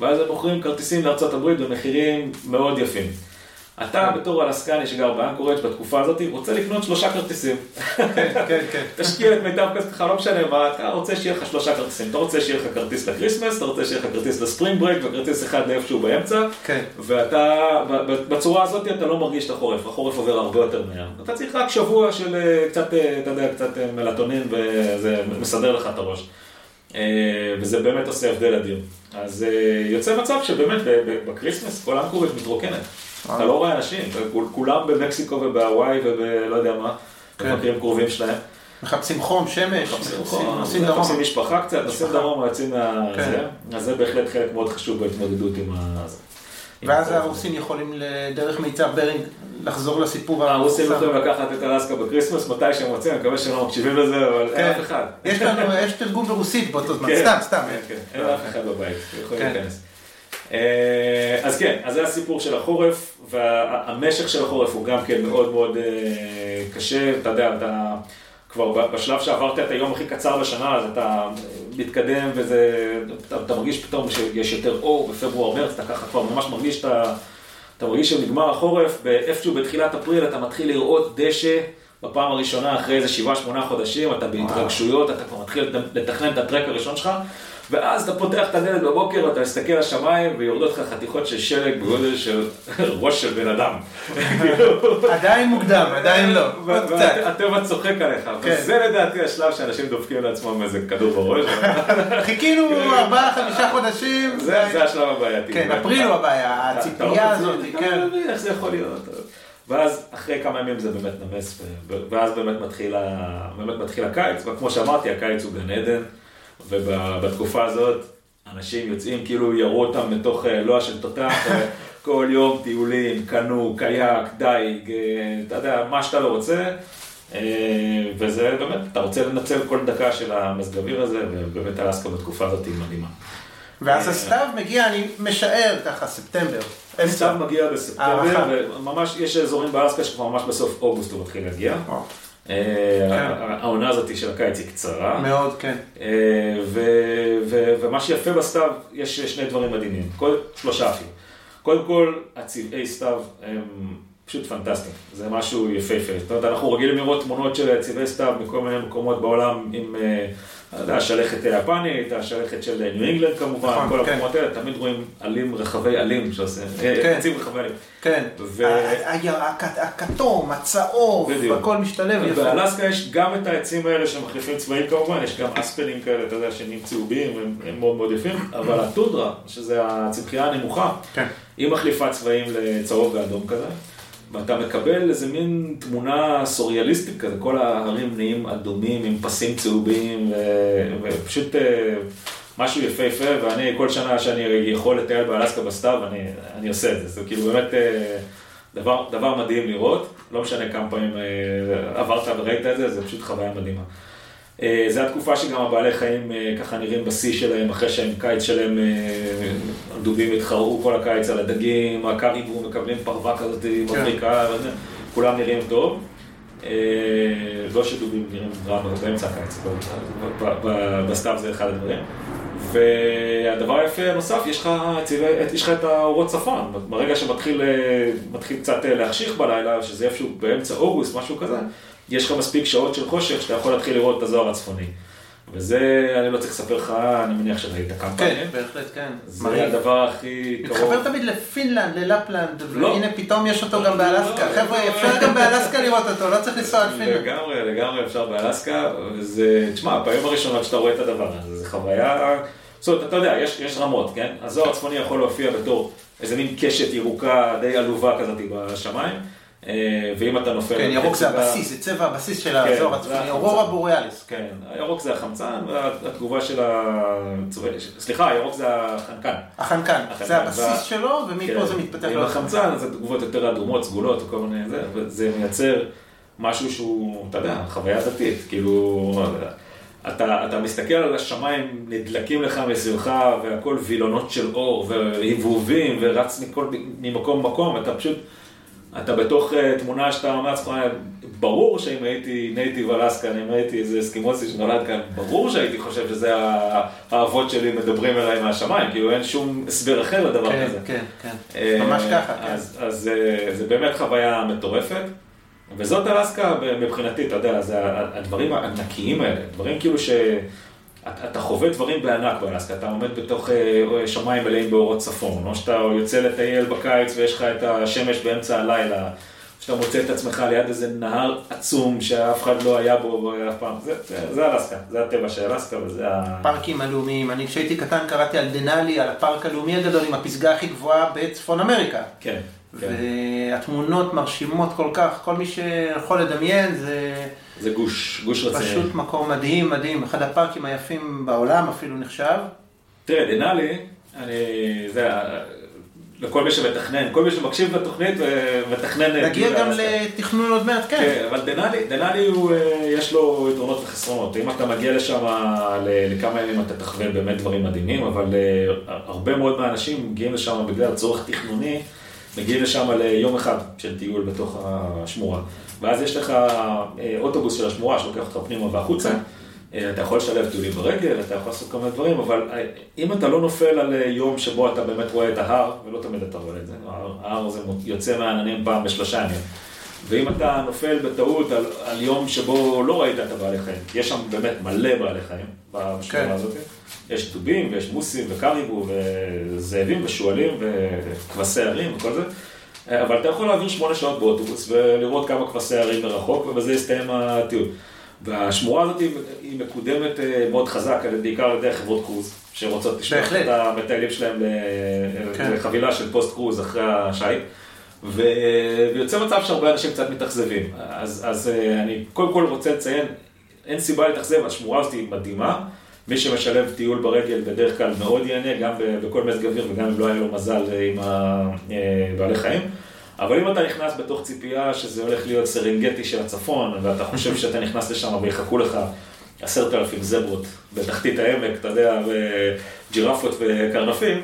ואז הם מוכרים כרטיסים לארה"ב במחירים מאוד יפים. אתה בתור אלסקני שגר באנקורג' בתקופה הזאת רוצה לקנות שלושה כרטיסים. כן, כן, כן. תשקיע את מיטב כספך, לא משנה מה, אתה רוצה שיהיה לך שלושה כרטיסים. אתה רוצה שיהיה לך כרטיס לקריסמס, אתה רוצה שיהיה לך כרטיס ל spring break וכרטיס אחד לאיפשהו באמצע. כן. ואתה, בצורה הזאת אתה לא מרגיש את החורף, החורף עובר הרבה יותר מהר. אתה צריך רק שבוע של אה, קצת, אה, אתה יודע, קצת אה, מלטונין וזה מסדר לך את הראש. וזה באמת עושה הבדל אדיר. אז יוצא מצב שבאמת בקריסמס כל אנקורג' מתרוקנת. אתה לא רואה אנשים, כולם במקסיקו ובהוואי ובלא יודע מה, כן. במקרים קרובים שלהם. מחפשים חום, שמש, מחפשים נוסעים דרום. מחפשים משפחה קצת, נוסעים דרום, יוצאים מה... כן. אז זה בהחלט חלק מאוד חשוב בהתמודדות עם ה... ואז הרוסים יכולים דרך מיצר ברינג לחזור לסיפור הרוסים יכולים לקחת את אלסקה בקריסמס מתי שהם רוצים, אני מקווה שהם לא מקשיבים לזה, אבל אין כן. אף אחד. יש תרגום ברוסית באותו זמן, סתם, סתם. אין אף אחד בבית, יכולים להיכנס. אה, אז כן, אז זה הסיפור של החורף, והמשך של החורף הוא גם כן מאוד מאוד אה, קשה, אתה יודע, אתה כבר בשלב שעברת את היום הכי קצר בשנה, אז אתה מתקדם וזה, אתה, אתה מרגיש פתאום שיש יותר אור בפברואר-מרץ, אתה ככה כבר ממש מרגיש, אתה, אתה מרגיש שנגמר החורף, ואיפשהו בתחילת אפריל אתה מתחיל לראות דשא. בפעם הראשונה אחרי איזה שבעה, שמונה חודשים, אתה בהתרגשויות, אתה כבר מתחיל לתכנן את הטרק הראשון שלך, ואז אתה פותח את הדלת בבוקר ואתה מסתכל לשמיים ויורדות לך חתיכות של שלג בגודל של ראש של בן אדם. עדיין מוקדם, עדיין לא. והטבע צוחק עליך, כן. וזה לדעתי השלב שאנשים דופקים לעצמם איזה כדור בראש. חיכינו ארבעה, חמישה חודשים. זה זה השלב הבעייתי. כן, אפריל הוא הבעיה, אתה- אתה הציפייה לא הזאת, אתה כן. לא איך זה יכול להיות. ואז אחרי כמה ימים זה באמת נמס, ואז באמת מתחיל, ה- באמת מתחיל הקיץ, וכמו שאמרתי, הקיץ הוא גן עדן, ובתקופה הזאת אנשים יוצאים כאילו ירו אותם לתוך אה, לוע של תותח, כל יום טיולים, קנו, קייק, דייג, אה, אתה יודע, מה שאתה לא רוצה. אה, וזה באמת, אתה רוצה לנצל כל דקה של המזג אוויר הזה, ובאמת אלסקה בתקופה הזאת היא מדהימה. ואז הסתיו מגיע, אני משער ככה, ספטמבר. סתיו אמצע. מגיע. בספטמבר, וממש יש אזורים באלסקה שכבר ממש בסוף אוגוסט הוא מתחיל להגיע. אה, העונה הזאת של הקיץ היא קצרה. מאוד, כן. אה, ומה שיפה בסתיו, יש שני דברים מדהימים, שלושה אפילו. קודם כל, הצבעי סתיו הם פשוט פנטסטיים, זה משהו יפהפה. זאת אומרת, אנחנו רגילים לראות תמונות של צבעי סתיו מכל מיני מקומות בעולם עם, אה, יודע, השלכת היפנית, השלכת של ניו אינגלנד כמובן, נכון, כל כן. המקומות האלה, תמיד רואים עלים, רחבי עלים שעושה, אה, כן. עצים רחבי עלים. כן. ו- הכתום, הצהוב. הכל משתלב. באלסקה יש גם את העצים האלה שמחליפים צבעים כמובן, יש גם אספלים כאלה, אתה יודע, שנהיים צהובים, הם, הם מאוד מאוד יפים, אבל הטונדרה, שזה הצמחייה הנמוכה, כן. היא מחליפה צבעים לצהוב ואדום כזה, ואתה מקבל איזה מין תמונה סוריאליסטית כזה, כל ההרים נהיים אדומים עם פסים צהובים, ו- ופשוט אה, משהו יפהפה, ואני כל שנה שאני יכול לטייל באלסקה בסתיו, אני, אני עושה את זה, זה כאילו באמת אה, דבר, דבר מדהים לראות, לא משנה כמה פעמים אה, עברת וראית את זה, זה פשוט חוויה מדהימה. אה, זו התקופה שגם הבעלי חיים אה, ככה נראים בשיא שלהם, אחרי שהם קיץ שלהם, אה, הדובים התחרו כל הקיץ על הדגים, הקריבו מקבלים פרווה כזאת מבריקה, וזה, כולם נראים טוב. אה, לא שדובים נראים רע באמצע הקיץ, בסתיו זה אחד הדברים. והדבר היפה הנוסף, יש לך, צבעי- יש לך את האורות צפון, ברגע שמתחיל אה, מתחיל קצת אה, להחשיך בלילה, שזה איפשהו באמצע אוגוסט, משהו כזה, יש לך מספיק שעות של חושך שאתה יכול להתחיל לראות את הזוהר הצפוני. וזה, אני לא צריך לספר לך, אני מניח שראית כמה כן, פעמים. בהחלט כן. זה מרהיב. הדבר הכי קרוב. מתחבר תמיד לפינלנד, ללפלנד, לא. והנה פתאום יש אותו גם באלסקה. לא. חבר'ה, אפשר גם באלסקה לראות אותו, לא צריך לנסוע עד פינלנד. לגמרי, לגמרי אפשר באלסקה, וזה, תשמע, הפעמים הראשונות שאתה רואה את הדבר הזה, זה חוויה, זאת אומרת, אתה יודע, יש, יש רמות, כן? הזוהר הצפוני יכול להופיע בתור איזה מין קשת ירוקה די עלובה כזאת בשמיים, ואם אתה נופל... כן, ירוק זה הבסיס, זה צבע הבסיס של כן, זה הצפוני. אורורה בוריאליס. כן, הירוק זה החמצן, והתגובה של הצבע... סליחה, הירוק זה החנקן. החנקן, זה הבסיס שלו, ומפה כן. זה מתפתח. עם החמצן, אז התגובות יותר אדומות, סגולות, וכל מיני זה, וזה מייצר משהו שהוא, אתה יודע, חוויה דתית, כאילו, אתה, אתה מסתכל על השמיים, נדלקים לך מסביבך, והכל וילונות של אור, והבהובים, ורץ מכל, ממקום למקום, אתה פשוט, אתה בתוך uh, תמונה שאתה אומר לעצמך, ברור שאם הייתי נייטיב אלסקן, אם הייתי איזה אסקימוסי שנולד כאן, ברור שהייתי חושב שזה האבות שלי מדברים אליי מהשמיים, כאילו אין שום הסבר אחר לדבר כן, כזה. כן, כן. אה, ממש ככה, כן. אז, אז אה, זה באמת חוויה מטורפת, וזאת אלסקה מבחינתי, אתה יודע, זה הדברים הענקיים האלה, דברים כאילו ש... אתה אתה חווה דברים בענק באלסקה, אתה עומד בתוך אה, שמיים מלאים באורות צפון, או שאתה יוצא לטייל בקיץ ויש לך את השמש באמצע הלילה, או שאתה מוצא את עצמך ליד איזה נהר עצום שאף אחד לא היה בו אף פעם, זה, זה, זה אלסקה, זה הטבע של אלסקה וזה ה... פארקים הלאומיים, אני כשהייתי קטן קראתי על דנאלי, על הפארק הלאומי הגדול עם הפסגה הכי גבוהה בצפון אמריקה. כן, כן, והתמונות מרשימות כל כך, כל מי שיכול לדמיין, זה זה גוש, גוש רציני. פשוט מקום מדהים, מדהים, אחד הפארקים היפים בעולם אפילו נחשב. תראה, דנאלי, אני, זה, לכל מי שמתכנן, כל מי שמקשיב לתוכנית ומתכנן... נגיע טיול גם. לתכנון עוד מעט, כן. כן, אבל דנאלי, דנאלי הוא, אה, יש לו יתרונות וחסרונות. אם אתה מגיע לשם לכמה ימים אתה תחווה באמת דברים מדהימים, אבל אה, הרבה מאוד מהאנשים מגיעים לשם בגלל צורך תכנוני, מגיעים לשם ליום אחד של טיול בתוך השמורה. ואז יש לך אה, אוטובוס של השמורה שלוקח אותך פנימה והחוצה. אה, אתה יכול לשלב טיולים ברגל, אתה יכול לעשות כל מיני דברים, אבל אה, אם אתה לא נופל על יום שבו אתה באמת רואה את ההר, ולא תמיד אתה רואה את זה, ההר- ההר זה יוצא מהעננים פעם בשלושה ימים. ואם אתה נופל בטעות על, על יום שבו לא ראית את הבעלי חיים, יש שם באמת מלא בעלי חיים בשמורה כן. הזאת, יש דובים ויש מוסים וקריבו וזאבים ושועלים וכבשי הרים וכל זה. אבל אתה יכול להעביר שמונה שעות באוטובוס ולראות כמה כבשי הרים מרחוק ובזה יסתיים הטיול. והשמורה הזאת היא מקודמת אה, מאוד חזק, בעיקר על ידי חברות קרוז, שרוצות לשלוח את המטיילים שלהם כן. לחבילה של פוסט קרוז אחרי השייט. ויוצא מצב שהרבה אנשים קצת מתאכזבים. אז, אז אה, אני קודם כל רוצה לציין, אין סיבה להתאכזב, השמורה הזאת היא מדהימה. מי שמשלב טיול ברגל בדרך כלל מאוד ייהנה, גם בכל מזג אוויר וגם אם לא היה לו מזל עם הבעלי אה, חיים. אבל אם אתה נכנס בתוך ציפייה שזה הולך להיות סרנגטי של הצפון, ואתה חושב שאתה נכנס לשם ויחכו לך עשרת אלפים זברות בתחתית העמק, אתה יודע, וג'ירפות וקרנפים,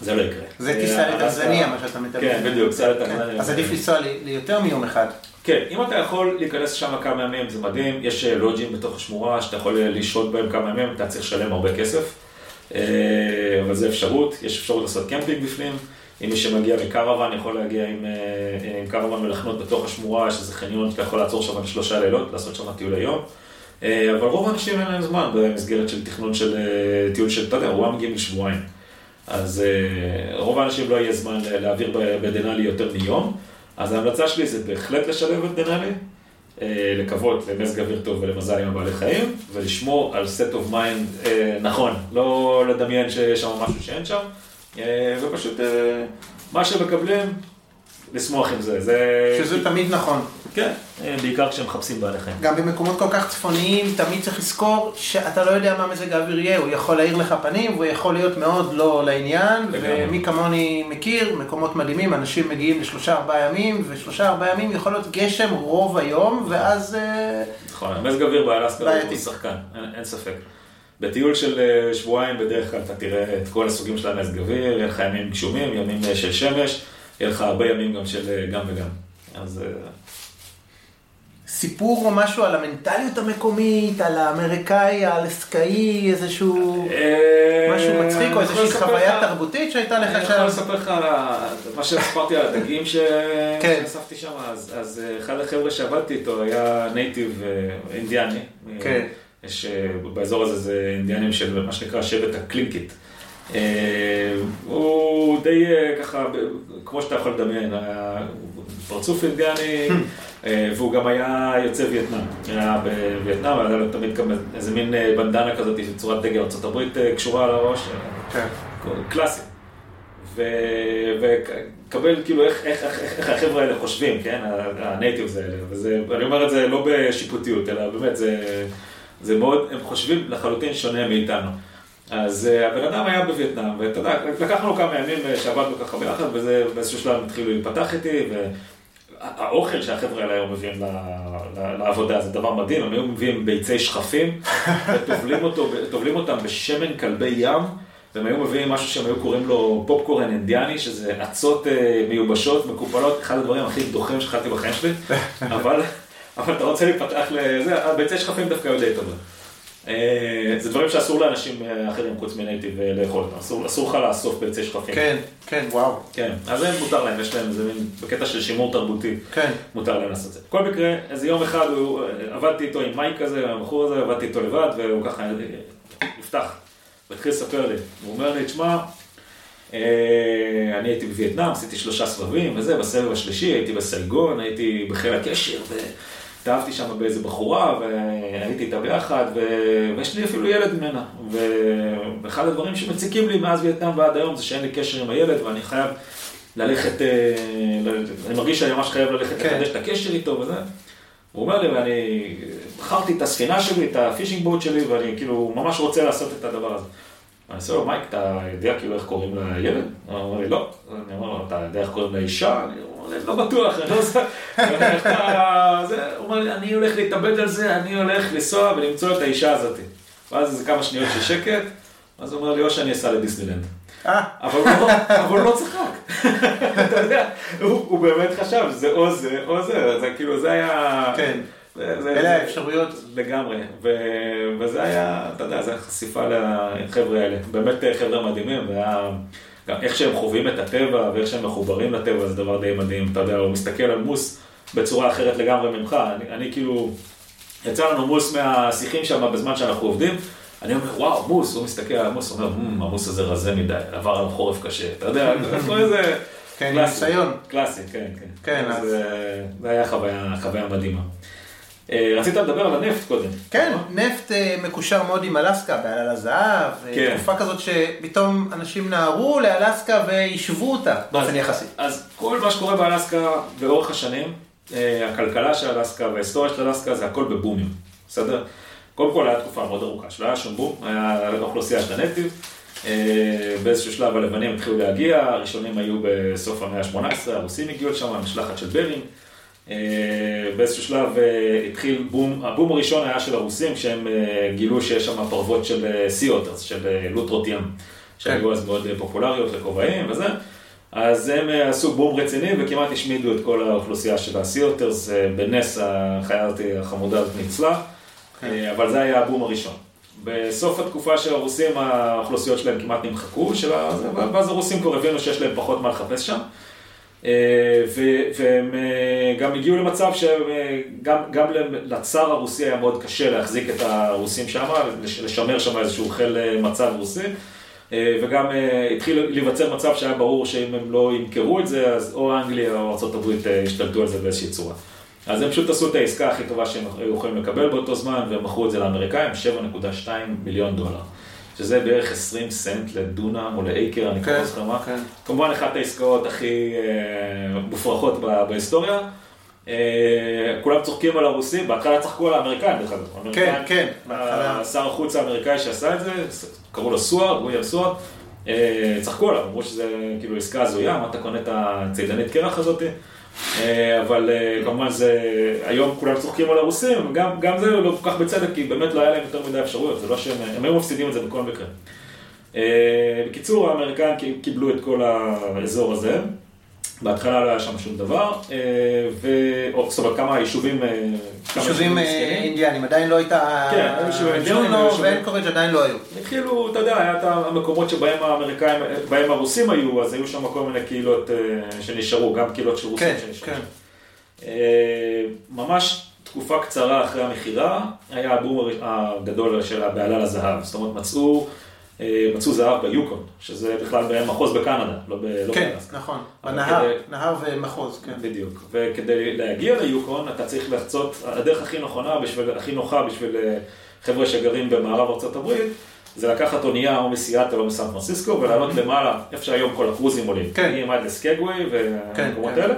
זה לא יקרה. זה טיסה לטנזניה, מה שאתה מתאר. כן, בדיוק, טיסה לטנזניה. אז עדיף לנסוע ליותר מיום אחד. כן, אם אתה יכול להיכנס שם כמה ימים, זה מדהים. יש אה, לוג'ים בתוך השמורה שאתה יכול אה, לשהות בהם כמה ימים, אתה צריך לשלם הרבה כסף. אה, אבל זה אפשרות, יש אפשרות לעשות קמפינג בפנים. אם מי שמגיע מקרוון יכול להגיע עם, עם קרוון ולחנות בתוך השמורה, שזה חניון שאתה יכול לעצור שם לשלושה לילות, לעשות שם טיול היום. אבל רוב האנשים אין להם זמן במסגרת של תכנון של טיול של, אתה יודע, רובם מגיעים לשבועיים. אז רוב האנשים לא יהיה זמן להעביר בדנאלי יותר מיום. אז ההמלצה שלי זה בהחלט לשלב את דנאלי, אה, לקוות למזג אוויר טוב ולמזל עם הבעלי חיים, ולשמור על set of mind אה, נכון, לא לדמיין שיש שם משהו שאין שם, אה, ופשוט מה שמקבלים, לשמוח עם זה. זה... שזה תמיד נכון. כן, בעיקר כשהם מחפשים בעלי חיים. גם במקומות כל כך צפוניים, תמיד צריך לזכור שאתה לא יודע מה מזג האוויר יהיה, הוא יכול להאיר לך פנים, והוא יכול להיות מאוד לא לעניין, ומי כמוני מכיר, מקומות מדהימים, אנשים מגיעים לשלושה ארבעה ימים, ושלושה ארבעה ימים יכול להיות גשם רוב היום, ואז... אה, נכון, מזג האוויר באלסקה הוא שחקן, אין, ספק. בטיול של אה, שבועיים בדרך כלל אתה תראה את כל הסוגים של המזג אוויר, יהיה לך ימים גשומים, ימים אה, של שמש, יהיה לך הרבה ימים גם של גם וגם. אז... סיפור או משהו על המנטליות המקומית, על האמריקאי, האלסקאי, איזשהו אה, משהו מצחיק או איזושהי חוויה תרבותית שהייתה לך שם? אני יכול לספר לך מה שסיפרתי על הדגים כן. שאספתי שם, אז אה, אחד החבר'ה שעבדתי איתו היה נייטיב אה, אינדיאני. כן. יש, באזור הזה זה אינדיאנים של מה שנקרא שבט הקלינקית. הוא די ככה, כמו שאתה יכול לדמיין, פרצוף אינדיאני. אה, והוא גם היה יוצא וייטנאם, היה בווייטנאם, היה לו תמיד גם איזה מין אה, בנדנה כזאת של צורת דגל ארה"ב אה, קשורה על הראש, כן. קלאסי. וקבל כאילו איך, איך, איך, איך החבר'ה האלה חושבים, כן, הנייטיבס האלה, ואני אומר את זה לא בשיפוטיות, אלא באמת, זה, זה מאוד, הם חושבים לחלוטין שונה מאיתנו. אז הבן אדם היה בווייטנאם, ואתה יודע, לקחנו לו כמה ימים שעבדנו ככה ביחד, וזה באיזשהו שלב התחילו להיפתח איתי, האוכל שהחבר'ה האלה היו מביאים לעבודה זה דבר מדהים, הם היו מביאים ביצי שכפים וטובלים אותם בשמן כלבי ים. והם היו מביאים משהו שהם היו קוראים לו פופקורן אינדיאני, שזה אצות אה, מיובשות, מקופלות, אחד הדברים הכי דוחים שאכלתי בחיים שלי, אבל, אבל אתה רוצה להיפתח לזה, הביצי שכפים דווקא היו די טובים. אה, זה דברים שאסור לאנשים אה, אחרים חוץ מנייטיב אה, לאכול אותם, אסור, לך לאסוף ביצי שכפים. כן, כן, וואו. כן, אז זה מותר להם, יש להם איזה מין, בקטע של שימור תרבותי, כן. מותר להם לעשות את זה. בכל מקרה, איזה יום אחד הוא, עבדתי איתו עם מייק כזה, הבחור הזה, עבדתי איתו לבד, והוא ככה נפתח, והתחיל לספר לי, הוא אומר לי, תשמע, אני הייתי בווייטנאם, עשיתי שלושה סבבים וזה, בסבב השלישי הייתי בסייגון, הייתי בחיל הקשר, התאהבתי שם באיזה בחורה, והייתי איתה ביחד, ו... ויש לי אפילו ילד ממנה. ואחד הדברים שמציקים לי מאז וייטנאם ועד היום זה שאין לי קשר עם הילד, ואני חייב ללכת, אה, אני מרגיש שאני ממש חייב ללכת כן. לחדש את הקשר איתו וזה. הוא אומר לי, ואני בחרתי את הספינה שלי, את הפישינג בוט שלי, ואני כאילו ממש רוצה לעשות את הדבר הזה. אני עושה לו, מייק, אתה יודע כאילו איך קוראים לילד? הוא אומר לי, לא. אני אומר לו, אתה יודע איך קוראים לאישה? אני לא בטוח, אני לא. הוא אומר לי, אני הולך להתאבד על זה, אני הולך לנסוע ולמצוא את האישה הזאת. ואז איזה כמה שניות של שקט, אז הוא אומר לי, או שאני אסע לדיסנילנד. אה. אבל הוא לא צחק. אתה יודע, הוא באמת חשב, זה או זה או זה, זה כאילו, זה היה... כן. אלה האפשרויות. לגמרי, וזה היה, אתה יודע, זו הייתה חשיפה לחבר'ה האלה. באמת חבר'ה מדהימים, והיה... גם איך שהם חווים את הטבע ואיך שהם מחוברים לטבע זה דבר די מדהים. אתה יודע, הוא מסתכל על מוס בצורה אחרת לגמרי ממך. אני, אני כאילו, יצא לנו מוס מהשיחים שם בזמן שאנחנו עובדים. אני אומר, וואו, מוס, הוא מסתכל על המוס, הוא אומר, "מ, המוס הזה רזה מדי, עבר עליו חורף קשה, אתה יודע, לו איזה... כן, קלאסי, ניסיון. קלאסי, כן, כן. כן, אז זה היה חוויה חוויה מדהימה. אה, רצית לדבר על הנפט קודם. כן, נפט אה, מקושר מאוד עם אלסקה, בעלל הזהב, כן. תקופה כזאת שפתאום אנשים נהרו לאלסקה ויישבו אותה, באופן יחסי. אז כל מה שקורה באלסקה לאורך השנים, אה, הכלכלה של אלסקה וההיסטוריה של אלסקה זה הכל בבומים, בסדר? קודם כל הייתה תקופה מאוד ארוכה שלא היה שום בום, היה אוכלוסייה של. אה, באיזשהו שלב הלבנים התחילו להגיע, הראשונים היו בסוף המאה ה-18, הרוסים הגיעו לשם, משלחת של ברינג. אה, באיזשהו שלב אה, התחיל בום, הבום הראשון היה של הרוסים, כשהם אה, גילו שיש שם פרוות של סי אוטרס, של לוטרות ים, שהיו אז מאוד פופולריות לכובעים וזה. אז הם עשו בום רציני וכמעט השמידו את כל האוכלוסייה של הסי אוטרס, בנס החיה הזאת החמודה הזאת ניצלה, אה, אבל זה היה הבום הראשון. בסוף התקופה של הרוסים האוכלוסיות שלהם כמעט נמחקו, ואז הרוסים כבר הבינו שיש להם פחות מה לחפש שם. אה, והם אה, גם הגיעו למצב שגם גם לצאר הרוסי היה מאוד קשה להחזיק את הרוסים שם, לש- לשמר שם איזשהו חיל אה, מצב רוסי. אה, וגם אה, התחיל להיווצר מצב שהיה ברור שאם הם לא ימכרו את זה, אז או אנגליה או ארה"ב ישתלטו על זה באיזושהי צורה. אז הם פשוט עשו את העסקה הכי טובה שהם היו יכולים לקבל באותו זמן, והם מכרו את זה לאמריקאים, 7.2 מיליון דולר. שזה בערך 20 סנט לדונם או לאקר, אני כבר כן, לא זוכר מה. כן. כמובן אחת העסקאות הכי אה, מופרכות בהיסטוריה. אה, כולם צוחקים על הרוסים, בהתחלה צחקו על האמריקאים דרך אגב. האמריקאים, כן, בהתחלה. שר החוץ האמריקאי שעשה את זה, קראו לו סואר, וויליאם סואר, אה, צחקו עליו, אמרו שזה כאילו עסקה הזויה, מה אתה קונה את הצידנית קרח הזאת? אה, אבל אה, כמובן זה, היום כולם צוחקים על הרוסים, גם, גם זה לא כל כך בצדק, כי באמת לא היה להם יותר מדי אפשרויות, זה לא שהם, הם היו מפסידים את זה בכל מקרה. אה, בקיצור, האמריקאים קי- קיבלו את כל האזור הזה, בהתחלה לא היה שם שום דבר, אה, ו... או, זאת אומרת, כמה יישובים, אה, יישובים אה. אינדיאנים, עדיין לא הייתה... כן, היו יישובים אינדיאנים, ג'ונו ואנקורג' עדיין לא היו. התחילו, אתה יודע, היה את המקומות שבהם האמריקאים, בהם הרוסים היו, אז היו שם כל מיני קהילות שנשארו, גם קהילות של רוסים כן, שנשארו. כן. ממש תקופה קצרה אחרי המכירה, היה הבום הגדול של הבעלה לזהב. זאת אומרת, מצאו, מצאו זהב ביוקון, שזה בכלל במחוז בקנדה, לא. לא כן, באלסקה. נכון. אבל בנהר, נהר ומחוז, כן. בדיוק. וכדי להגיע ליוקון, אתה צריך לחצות, הדרך הכי נכונה, הכי נוחה בשביל אה, חבר'ה שגרים במערב הברית, זה לקחת אונייה או מסיאטל או מסן פרנסיסקו ולעלות למעלה, איפה שהיום כל הקרוזים עולים. כן. מגיעים עד לסקגווי והמקומות כן. האלה.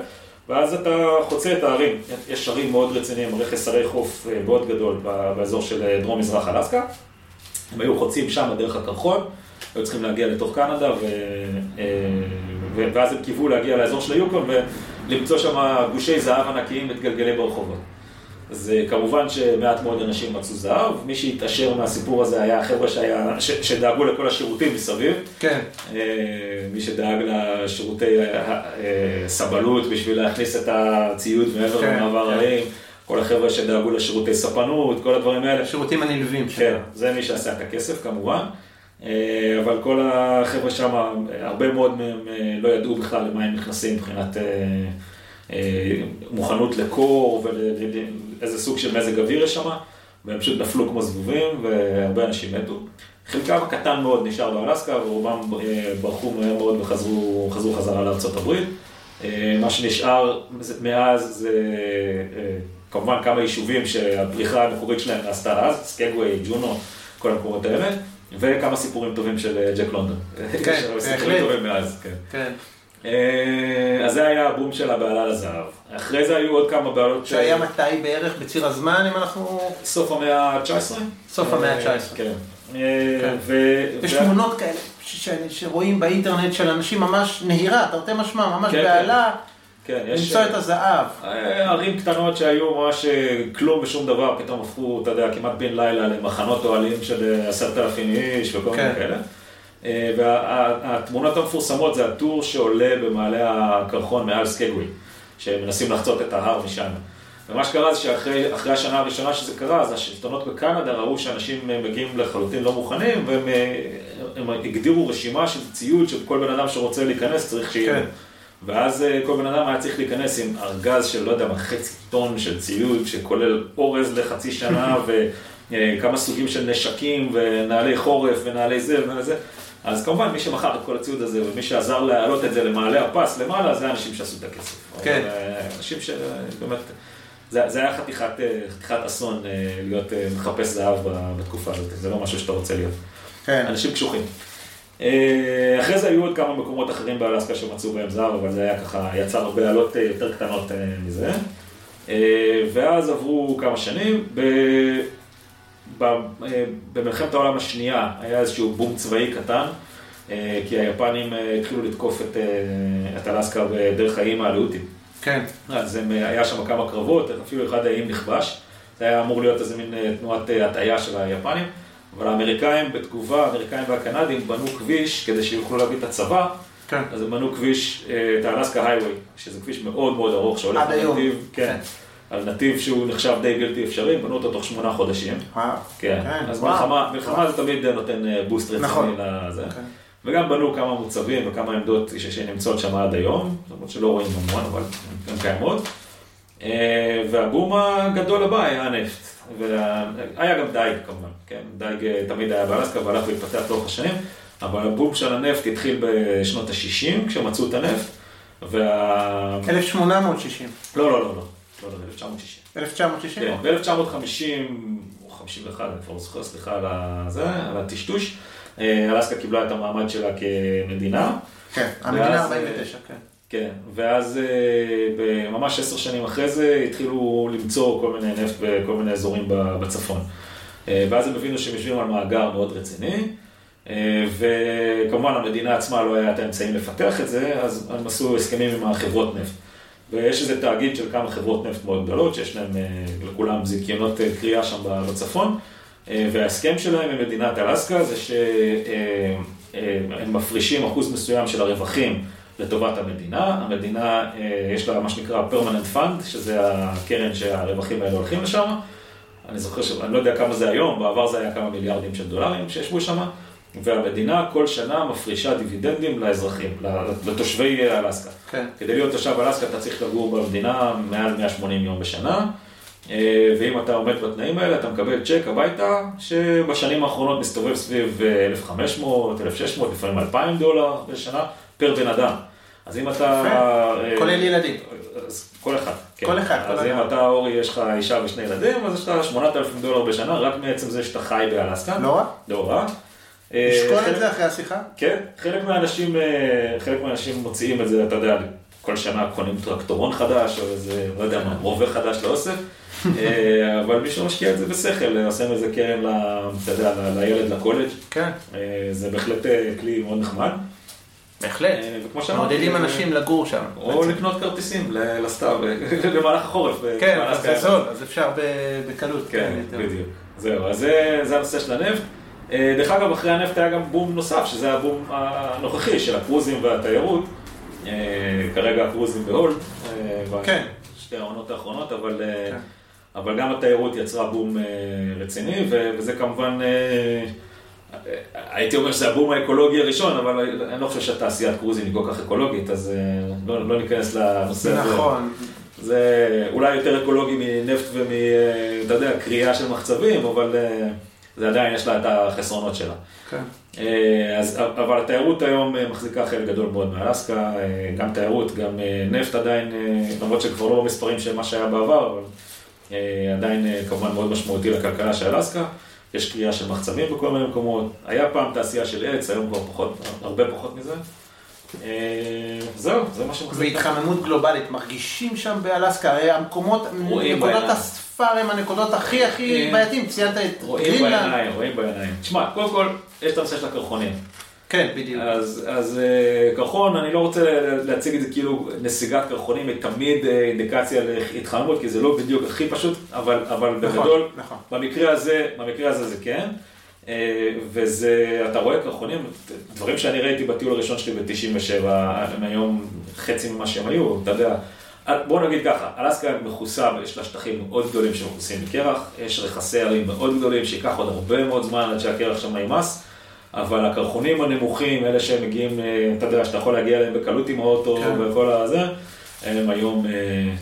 ואז אתה חוצה את הערים, יש ערים מאוד רציניים, רכס הרי חוף אה, מאוד גדול באזור של אה, דרום מזרח אלסקה. הם היו חוצים שם דרך הקרחון, היו צריכים להגיע לתוך קנדה, ו... אה, ו... ואז הם קיוו להגיע לאזור של היוקון ולמצוא שם גושי זהב ענקיים מתגלגלים ברחובות. אז כמובן שמעט מאוד אנשים מצאו זהב, מי שהתעשר מהסיפור הזה היה החבר'ה שהיה, ש... שדאגו לכל השירותים מסביב. כן. אה, מי שדאג לשירותי אה, סבלות בשביל להכניס את הציוד מעבר כן, למעבר כן. הערים, כל החבר'ה שדאגו לשירותי ספנות, כל הדברים האלה. השירותים הנלווים. כן, זה מי שעשה את הכסף כמובן, אה, אבל כל החבר'ה שם, הרבה מאוד מהם אה, לא ידעו בכלל למה הם נכנסים מבחינת אה, מוכנות לקור ואיזה סוג של מזג אוויר יש שם, והם פשוט נפלו כמו זבובים והרבה אנשים מתו. חלקם הקטן מאוד נשאר באלסקה ורובם ברחו מהר מאוד וחזרו חזרו חזרה לארצות הברית. מה שנשאר מאז זה כמובן כמה יישובים שהפריחה המקורית שלהם נעשתה אז, סקגווי, ג'ונו, כל המקומות האלה, וכמה סיפורים טובים של אה, ג'ק לונדון. כן, סיפורים בהחלט. טובים מאז, כן. כן. אה, אז זה היה הבום של הבעלה לזהב. אחרי זה היו עוד כמה בעלות שהיה מתי בערך בציר הזמן, אם אנחנו... סוף המאה ה-19? סוף המאה ה-19. כן. אה, כן. יש תמונות כאלה שרואים באינטרנט של אנשים ממש נהירה, תרתי משמע, ממש כן, בעלה, כן, יש... למצוא את הזהב. אה, ערים קטנות שהיו ממש אה, כלום ושום דבר, פתאום הפכו, אתה יודע, כמעט בן לילה למחנות אוהלים של אה, עשרת אלפים איש וכל מיני כן. כאלה. אה, והתמונות המפורסמות זה הטור שעולה במעלה הקרחון מעל סקגווי, שמנסים לחצות את ההר משם. ומה שקרה זה שאחרי אחרי השנה הראשונה שזה קרה, אז השלטונות בקנדה ראו שאנשים אה, מגיעים לחלוטין לא מוכנים, והם אה, הם הגדירו רשימה של ציוד שכל בן אדם שרוצה להיכנס צריך שיהיה. כן. ואז אה, כל בן אדם היה צריך להיכנס עם ארגז של לא יודע מה, חצי טון של ציוד שכולל אורז לחצי שנה ו, אה, סוגים של נשקים ונעלי חורף ונעלי זה ונעלי זה. אז כמובן מי שמכר את כל הציוד הזה ומי שעזר להעלות את זה למעלה הפס למעלה, זה האנשים שעשו את הכסף. כן. אה, אנשים שבאמת, זה, זה היה חתיכת, חתיכת אסון להיות מחפש זהב בתקופה הזאת, זה לא משהו שאתה רוצה להיות. כן. אנשים קשוחים. אה, אחרי זה היו עוד כמה מקומות אחרים באלסקה שמצאו בהם זר, אבל זה היה ככה, יצר הרבה עלות אה, יותר קטנות אה, מזה. ואז עברו כמה שנים, ב... במלחמת העולם השנייה היה איזשהו בום צבאי קטן, כי היפנים התחילו לתקוף את, את אלסקה בדרך האיים הלאותים. כן. אז הם, היה שם כמה קרבות, אפילו אחד האיים נכבש. זה היה אמור להיות איזה מין תנועת הטעיה של היפנים, אבל האמריקאים בתגובה, האמריקאים והקנדים בנו כביש כדי שיוכלו להביא את הצבא, כן. אז הם בנו כביש, אה, את האלסקה הייווי, שזה כביש מאוד מאוד ארוך שהולך היום. בנתיב, כן, כן. על נתיב שהוא נחשב די בלתי אפשרי, בנו אותו תוך שמונה חודשים. וואו. כן, כן, אז וואו. מלחמה, מלחמה זה תמיד נותן אה, בוסט רציני נכון. לזה. כן. וגם בנו כמה מוצבים וכמה עמדות שנמצאות שם עד היום, למרות שלא רואים המון, אבל הן קיימות. אה, והבום הגדול הבא היה הנפט. והיה גם דייג כמובן, כן? דייג אה, תמיד היה באלסקה והלך והתפתח לאורך השנים, אבל הבום של הנפט התחיל בשנות ה-60 כשמצאו את הנפט, וה... 1860. לא, לא, לא, לא, לא, לא, 1960. 1960? כן, ב-1950 או 51, אני כבר לא זוכר, סליחה על הטשטוש, אה, אלסקה קיבלה את המעמד שלה כמדינה. כן. המדינה ואז, 49, כן. כן, ואז אה, ממש עשר שנים אחרי זה התחילו למצוא כל מיני נפט בכל מיני אזורים בצפון. אה, ואז הם הבינו שהם יושבים על מאגר מאוד רציני, אה, וכמובן המדינה עצמה לא היה את האמצעים לפתח את זה, אז הם עשו הסכמים עם החברות נפט. ויש איזה תאגיד של כמה חברות נפט מאוד גדולות, שיש להם לכולם זיכיונות אה, קריאה שם בצפון, וההסכם שלהם עם מדינת אלסקה זה שהם מפרישים אחוז מסוים של הרווחים לטובת המדינה. המדינה, אה, יש לה מה שנקרא permanent fund, שזה הקרן שהרווחים האלה הולכים לשם. אני זוכר ש... אני לא יודע כמה זה היום, בעבר זה היה כמה מיליארדים של דולרים שישבו שם, והמדינה כל שנה מפרישה דיבידנדים לאזרחים, לתושבי אלסקה. כן. כדי להיות תושב אלסקה אתה צריך לגור במדינה מעל 180 יום בשנה, אה, ואם אתה עומד בתנאים האלה אתה מקבל צ'ק הביתה, שבשנים האחרונות מסתובב סביב אה, 1,500, 1,600, לפעמים 2,000 דולר בשנה פר בן אדם. אז אם אתה... אה, כולל ילדים. כל אחד. כן. כל אחד, אז כל אם אחד. אתה, אורי, יש לך אישה ושני ילדים, אז יש לך 8,000 דולר בשנה, רק מעצם זה שאתה חי באלסקה. לא רע. לא רע. אה, נשקול את זה אחרי השיחה? כן, חלק מהאנשים, אה, חלק מהאנשים מוציאים את זה, אתה יודע, כל שנה קונים טרקטורון חדש, או איזה, לא יודע מה, רובה חדש לאוסף, אבל מי שמשקיע את זה בשכל, עושה מזה קרן, אתה יודע, לילד לקולג', כן. זה בהחלט כלי מאוד נחמד. בהחלט. אה, וכמו שאמרתי, מעודדים אה, אנשים לגור שם. או לקנות כרטיסים לסתיו, במהלך החורף. כן. אז זה זול, אז אפשר בקלות. כן, יותר. בדיוק. זהו, אז זה, הנושא של הנפט. אה, דרך אגב, אחרי הנפט היה גם בום נוסף, שזה הבום הנוכחי של הקרוזים והתיירות. אה, כרגע הקרוזים בהולד, אה, כן. בשתי העונות האחרונות, אבל, אה, כן. אבל גם התיירות יצרה בום אה, רציני, וזה כמובן, אה, אה, הייתי אומר שזה הבום האקולוגי הראשון, אבל אני לא חושב שהתעשיית קרוזים היא כל כך אקולוגית, אז אה, לא, לא ניכנס לנושא הזה. נכון. זה אולי יותר אקולוגי מנפט ומ... אה, אתה יודע, קריאה של מחצבים, אבל אה, זה עדיין יש לה את החסרונות שלה. כן. אז, אבל התיירות היום מחזיקה חלק גדול מאוד מאלסקה, גם תיירות, גם נפט עדיין, למרות שכבר לא במספרים של מה שהיה בעבר, אבל עדיין כמובן מאוד משמעותי לכלכלה של אלסקה. יש קריאה של מחצבים בכל מיני מקומות. היה פעם תעשייה של עץ, היום כבר פחות, הרבה פחות מזה. אה, זהו, זה מה שמחזיק. והתחממות גלובלית, מרגישים שם באלסקה, הרי המקומות, רואים נקודות. הספר הם הנקודות הכי הכי כן. בעייתיים, ציינת את רואים גרינלנד. בעיניים, רואים בעיניים. תשמע, קודם כל, יש את הנושא של הקרחונים. כן, בדיוק. אז, אז אה, קרחון, אני לא רוצה להציג את זה כאילו נסיגת קרחונים היא תמיד אה, אינדיקציה להתחממות, כי זה לא בדיוק הכי פשוט, אבל, אבל נכון, בגדול, נכון. במקרה הזה, במקרה הזה זה כן. אה, וזה, אתה רואה קרחונים, דברים שאני ראיתי בטיול הראשון שלי ב-97, הם היום חצי ממה שהם היו, אתה יודע. בוא נגיד ככה, אלסקה מכוסה, יש לה שטחים מאוד גדולים שמכוסים בקרח, יש רכסי ערים מאוד גדולים שייקח עוד הרבה מאוד זמן עד שהקרח שם ימס, אבל הקרחונים הנמוכים, אלה שהם מגיעים, אה, אתה יודע, שאתה יכול להגיע אליהם בקלות עם האוטו כן. וכל הזה, הם היום, אה,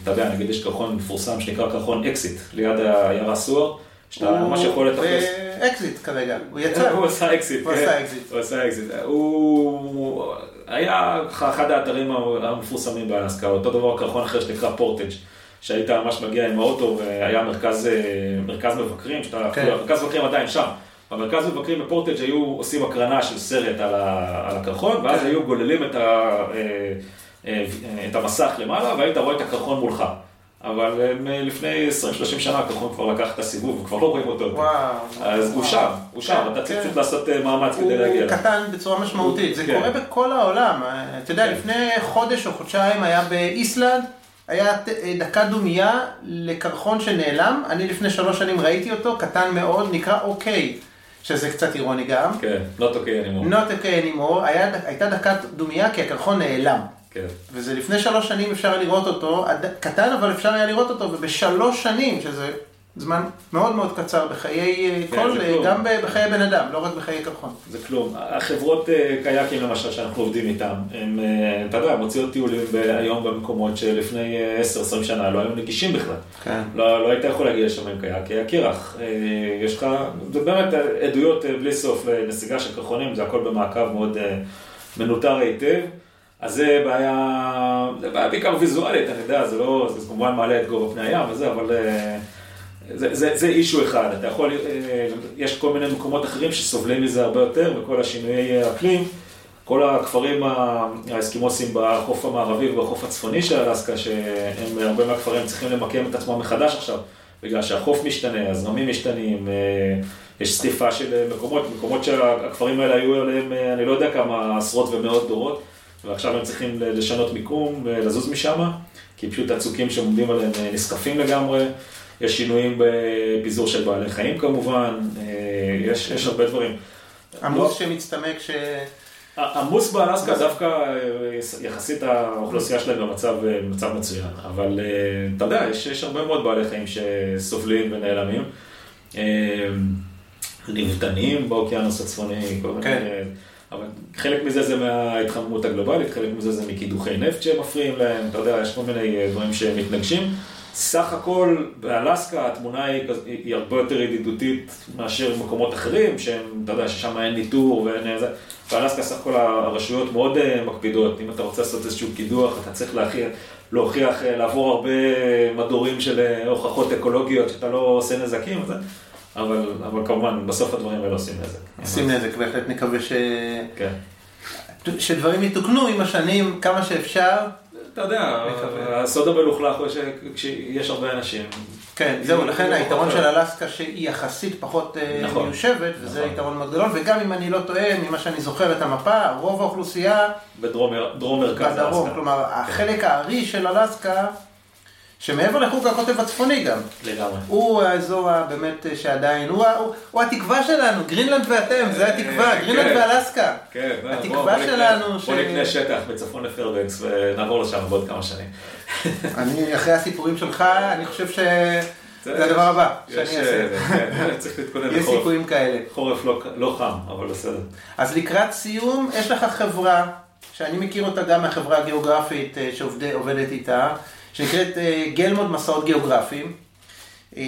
אתה יודע, נגיד יש קרחון מפורסם שנקרא קרחון אקזיט, ליד העיירה סיוארד, שאתה ממש יכול היה לטפס. באקזיט כרגע, הוא יצא. הוא עשה אקזיט, הוא כן. עשה אקזיט. הוא עשה אקזיט. הוא היה אחד האתרים המפורסמים באלסקה, אותו דבר קרחון אחר שנקרא פורטג', שהיית ממש מגיע עם האוטו והיה מרכז, אה, מרכז מבקרים, שאתה, כן. המרכז מבקרים עדיין שם. במרכז מבקרים בפורטג' היו עושים הקרנה של סרט על, ה, על הקרחון, ואז כן. היו גוללים את, ה, אה, אה, את המסך למעלה, והיית רואה את הקרחון מולך. אבל אה, לפני 20-30 שנה הקרחון כבר לקח את הסיבוב, וכבר לא רואים אותו. וואו. אז הוא וואו. שם, הוא שם, כן, אתה צריך כן. פשוט לעשות אה, מאמץ הוא כדי להגיע. אליו. קטן בצורה משמעותית, זה כן. קורה בכל העולם. אתה יודע, כן. לפני חודש או חודשיים היה באיסלנד, היה דקה דומייה לקרחון שנעלם, אני לפני שלוש שנים ראיתי אותו, קטן מאוד, נקרא אוקיי, שזה קצת אירוני גם. כן, not okay anymore. Not okay anymore, היה- הייתה דקת דומייה כי הקרחון נעלם. כן. וזה לפני שלוש שנים אפשר לראות אותו, קטן אבל אפשר היה לראות אותו, ובשלוש שנים, שזה זמן מאוד מאוד קצר בחיי אה, כן, כל, אה. גם בחיי בן אדם, לא רק בחיי קרחון. זה כלום. החברות אה, קייקים למשל שאנחנו עובדים איתן, הן, אתה יודע, מוציאות טיולים היום במקומות שלפני אה, 10-20 שנה לא היו נגישים בכלל. כן. לא, לא היית יכול להגיע לשם עם קייק, היה. אה, יש לך, זה באמת עדויות בלי סוף לנסיגה של קרחונים, זה הכל במעקב מאוד מנוטר היטב. אז זה בעיה, זה בעיה בעיקר ויזואלית, אני יודע, זה לא, זה כמובן מעלה את גובה פני הים וזה, אבל זה, זה, זה אישו אחד, אתה יכול, אה, יש כל מיני מקומות אחרים שסובלים מזה הרבה יותר, וכל השינויי אקלים, כל הכפרים ה- האסקימוסים בחוף המערבי ובחוף הצפוני של אלסקה, שהם הרבה מהכפרים צריכים למקם את עצמם מחדש עכשיו, בגלל שהחוף משתנה, הזרמים משתנים, אה, יש סטיפה של אה, מקומות, מקומות שהכפרים האלה היו עליהם, אה, אני לא יודע כמה עשרות ומאות דורות, ועכשיו הם צריכים לשנות מיקום ולזוז משם, כי פשוט הצוקים שעומדים עליהם אה, נסחפים לגמרי. יש שינויים בפיזור של בעלי חיים כמובן, אה, יש, יש הרבה דברים. עמוס לא- שמצטמק ש... עמוס באלסקה דווקא אה, יחסית האוכלוסייה שלהם במצב, אה, במצב מצוין, אבל אתה יודע, יש, יש הרבה מאוד בעלי חיים שסובלים ונעלמים. נבטנים באוקיינוס הצפוני, כל מיני... כן. אבל חלק מזה זה מההתחממות הגלובלית, חלק מזה זה מקידוחי נפט שמפריעים להם, אתה יודע, יש כל מיני דברים שמתנגשים. סך הכל באלסקה התמונה היא, היא הרבה יותר ידידותית מאשר מקומות אחרים, שהם, אתה יודע, ששם אין ניטור ואין אה, זה. באלסקה סך הכל הרשויות מאוד אה, מקפידות, אם אתה רוצה לעשות איזשהו קידוח, אתה צריך להוכיח, להוכיח, אה, לעבור הרבה מדורים של אה, הוכחות אקולוגיות, שאתה לא עושה נזקים, וזה. אבל, אבל כמובן, בסוף הדברים האלה עושים נזק. שים נזק, בהחלט נקווה ש... כן. שדברים יתוקנו עם השנים כמה שאפשר. אתה יודע. הסוד המלוכלך הוא שכשיש הרבה אנשים. כן, זהו, לכן לא היתרון. של אלסקה שהיא יחסית פחות אה, נכון. מיושבת, וזה נכון. יתרון מאוד גדול, וגם אם אני לא טועה, ממה שאני זוכר את המפה, רוב האוכלוסייה בדרום דרום מרכז בדרום, אלסקה. כלומר, החלק הארי של אלסקה, שמעבר לחוג הקוטב הצפוני גם, לגמרי. הוא האזור הבאמת אה, שעדיין, הוא, הוא, הוא התקווה שלנו, גרינלנד ואתם, זה התקווה, אה, גרינלנד כן. ואלסקה. כן, בוא- התקווה בוא שלנו ש- בוא נקנה שטח בצפון לפיירבנקס ונעבור לשם בעוד כמה שנים. אני, אחרי הסיפורים שלך, אני חושב שזה הדבר הבא שאני אעשה. אה, כן, צריך להתכונן יש. סיכויים כאלה. חורף לא- לא חם, אבל בסדר. אז לקראת סיום, יש לך חברה, שאני מכיר אותה גם מהחברה הגיאוגרפית אה, שעובדת איתה, שנקראת אה, גלמוד מסעות גיאוגרפיים. אה,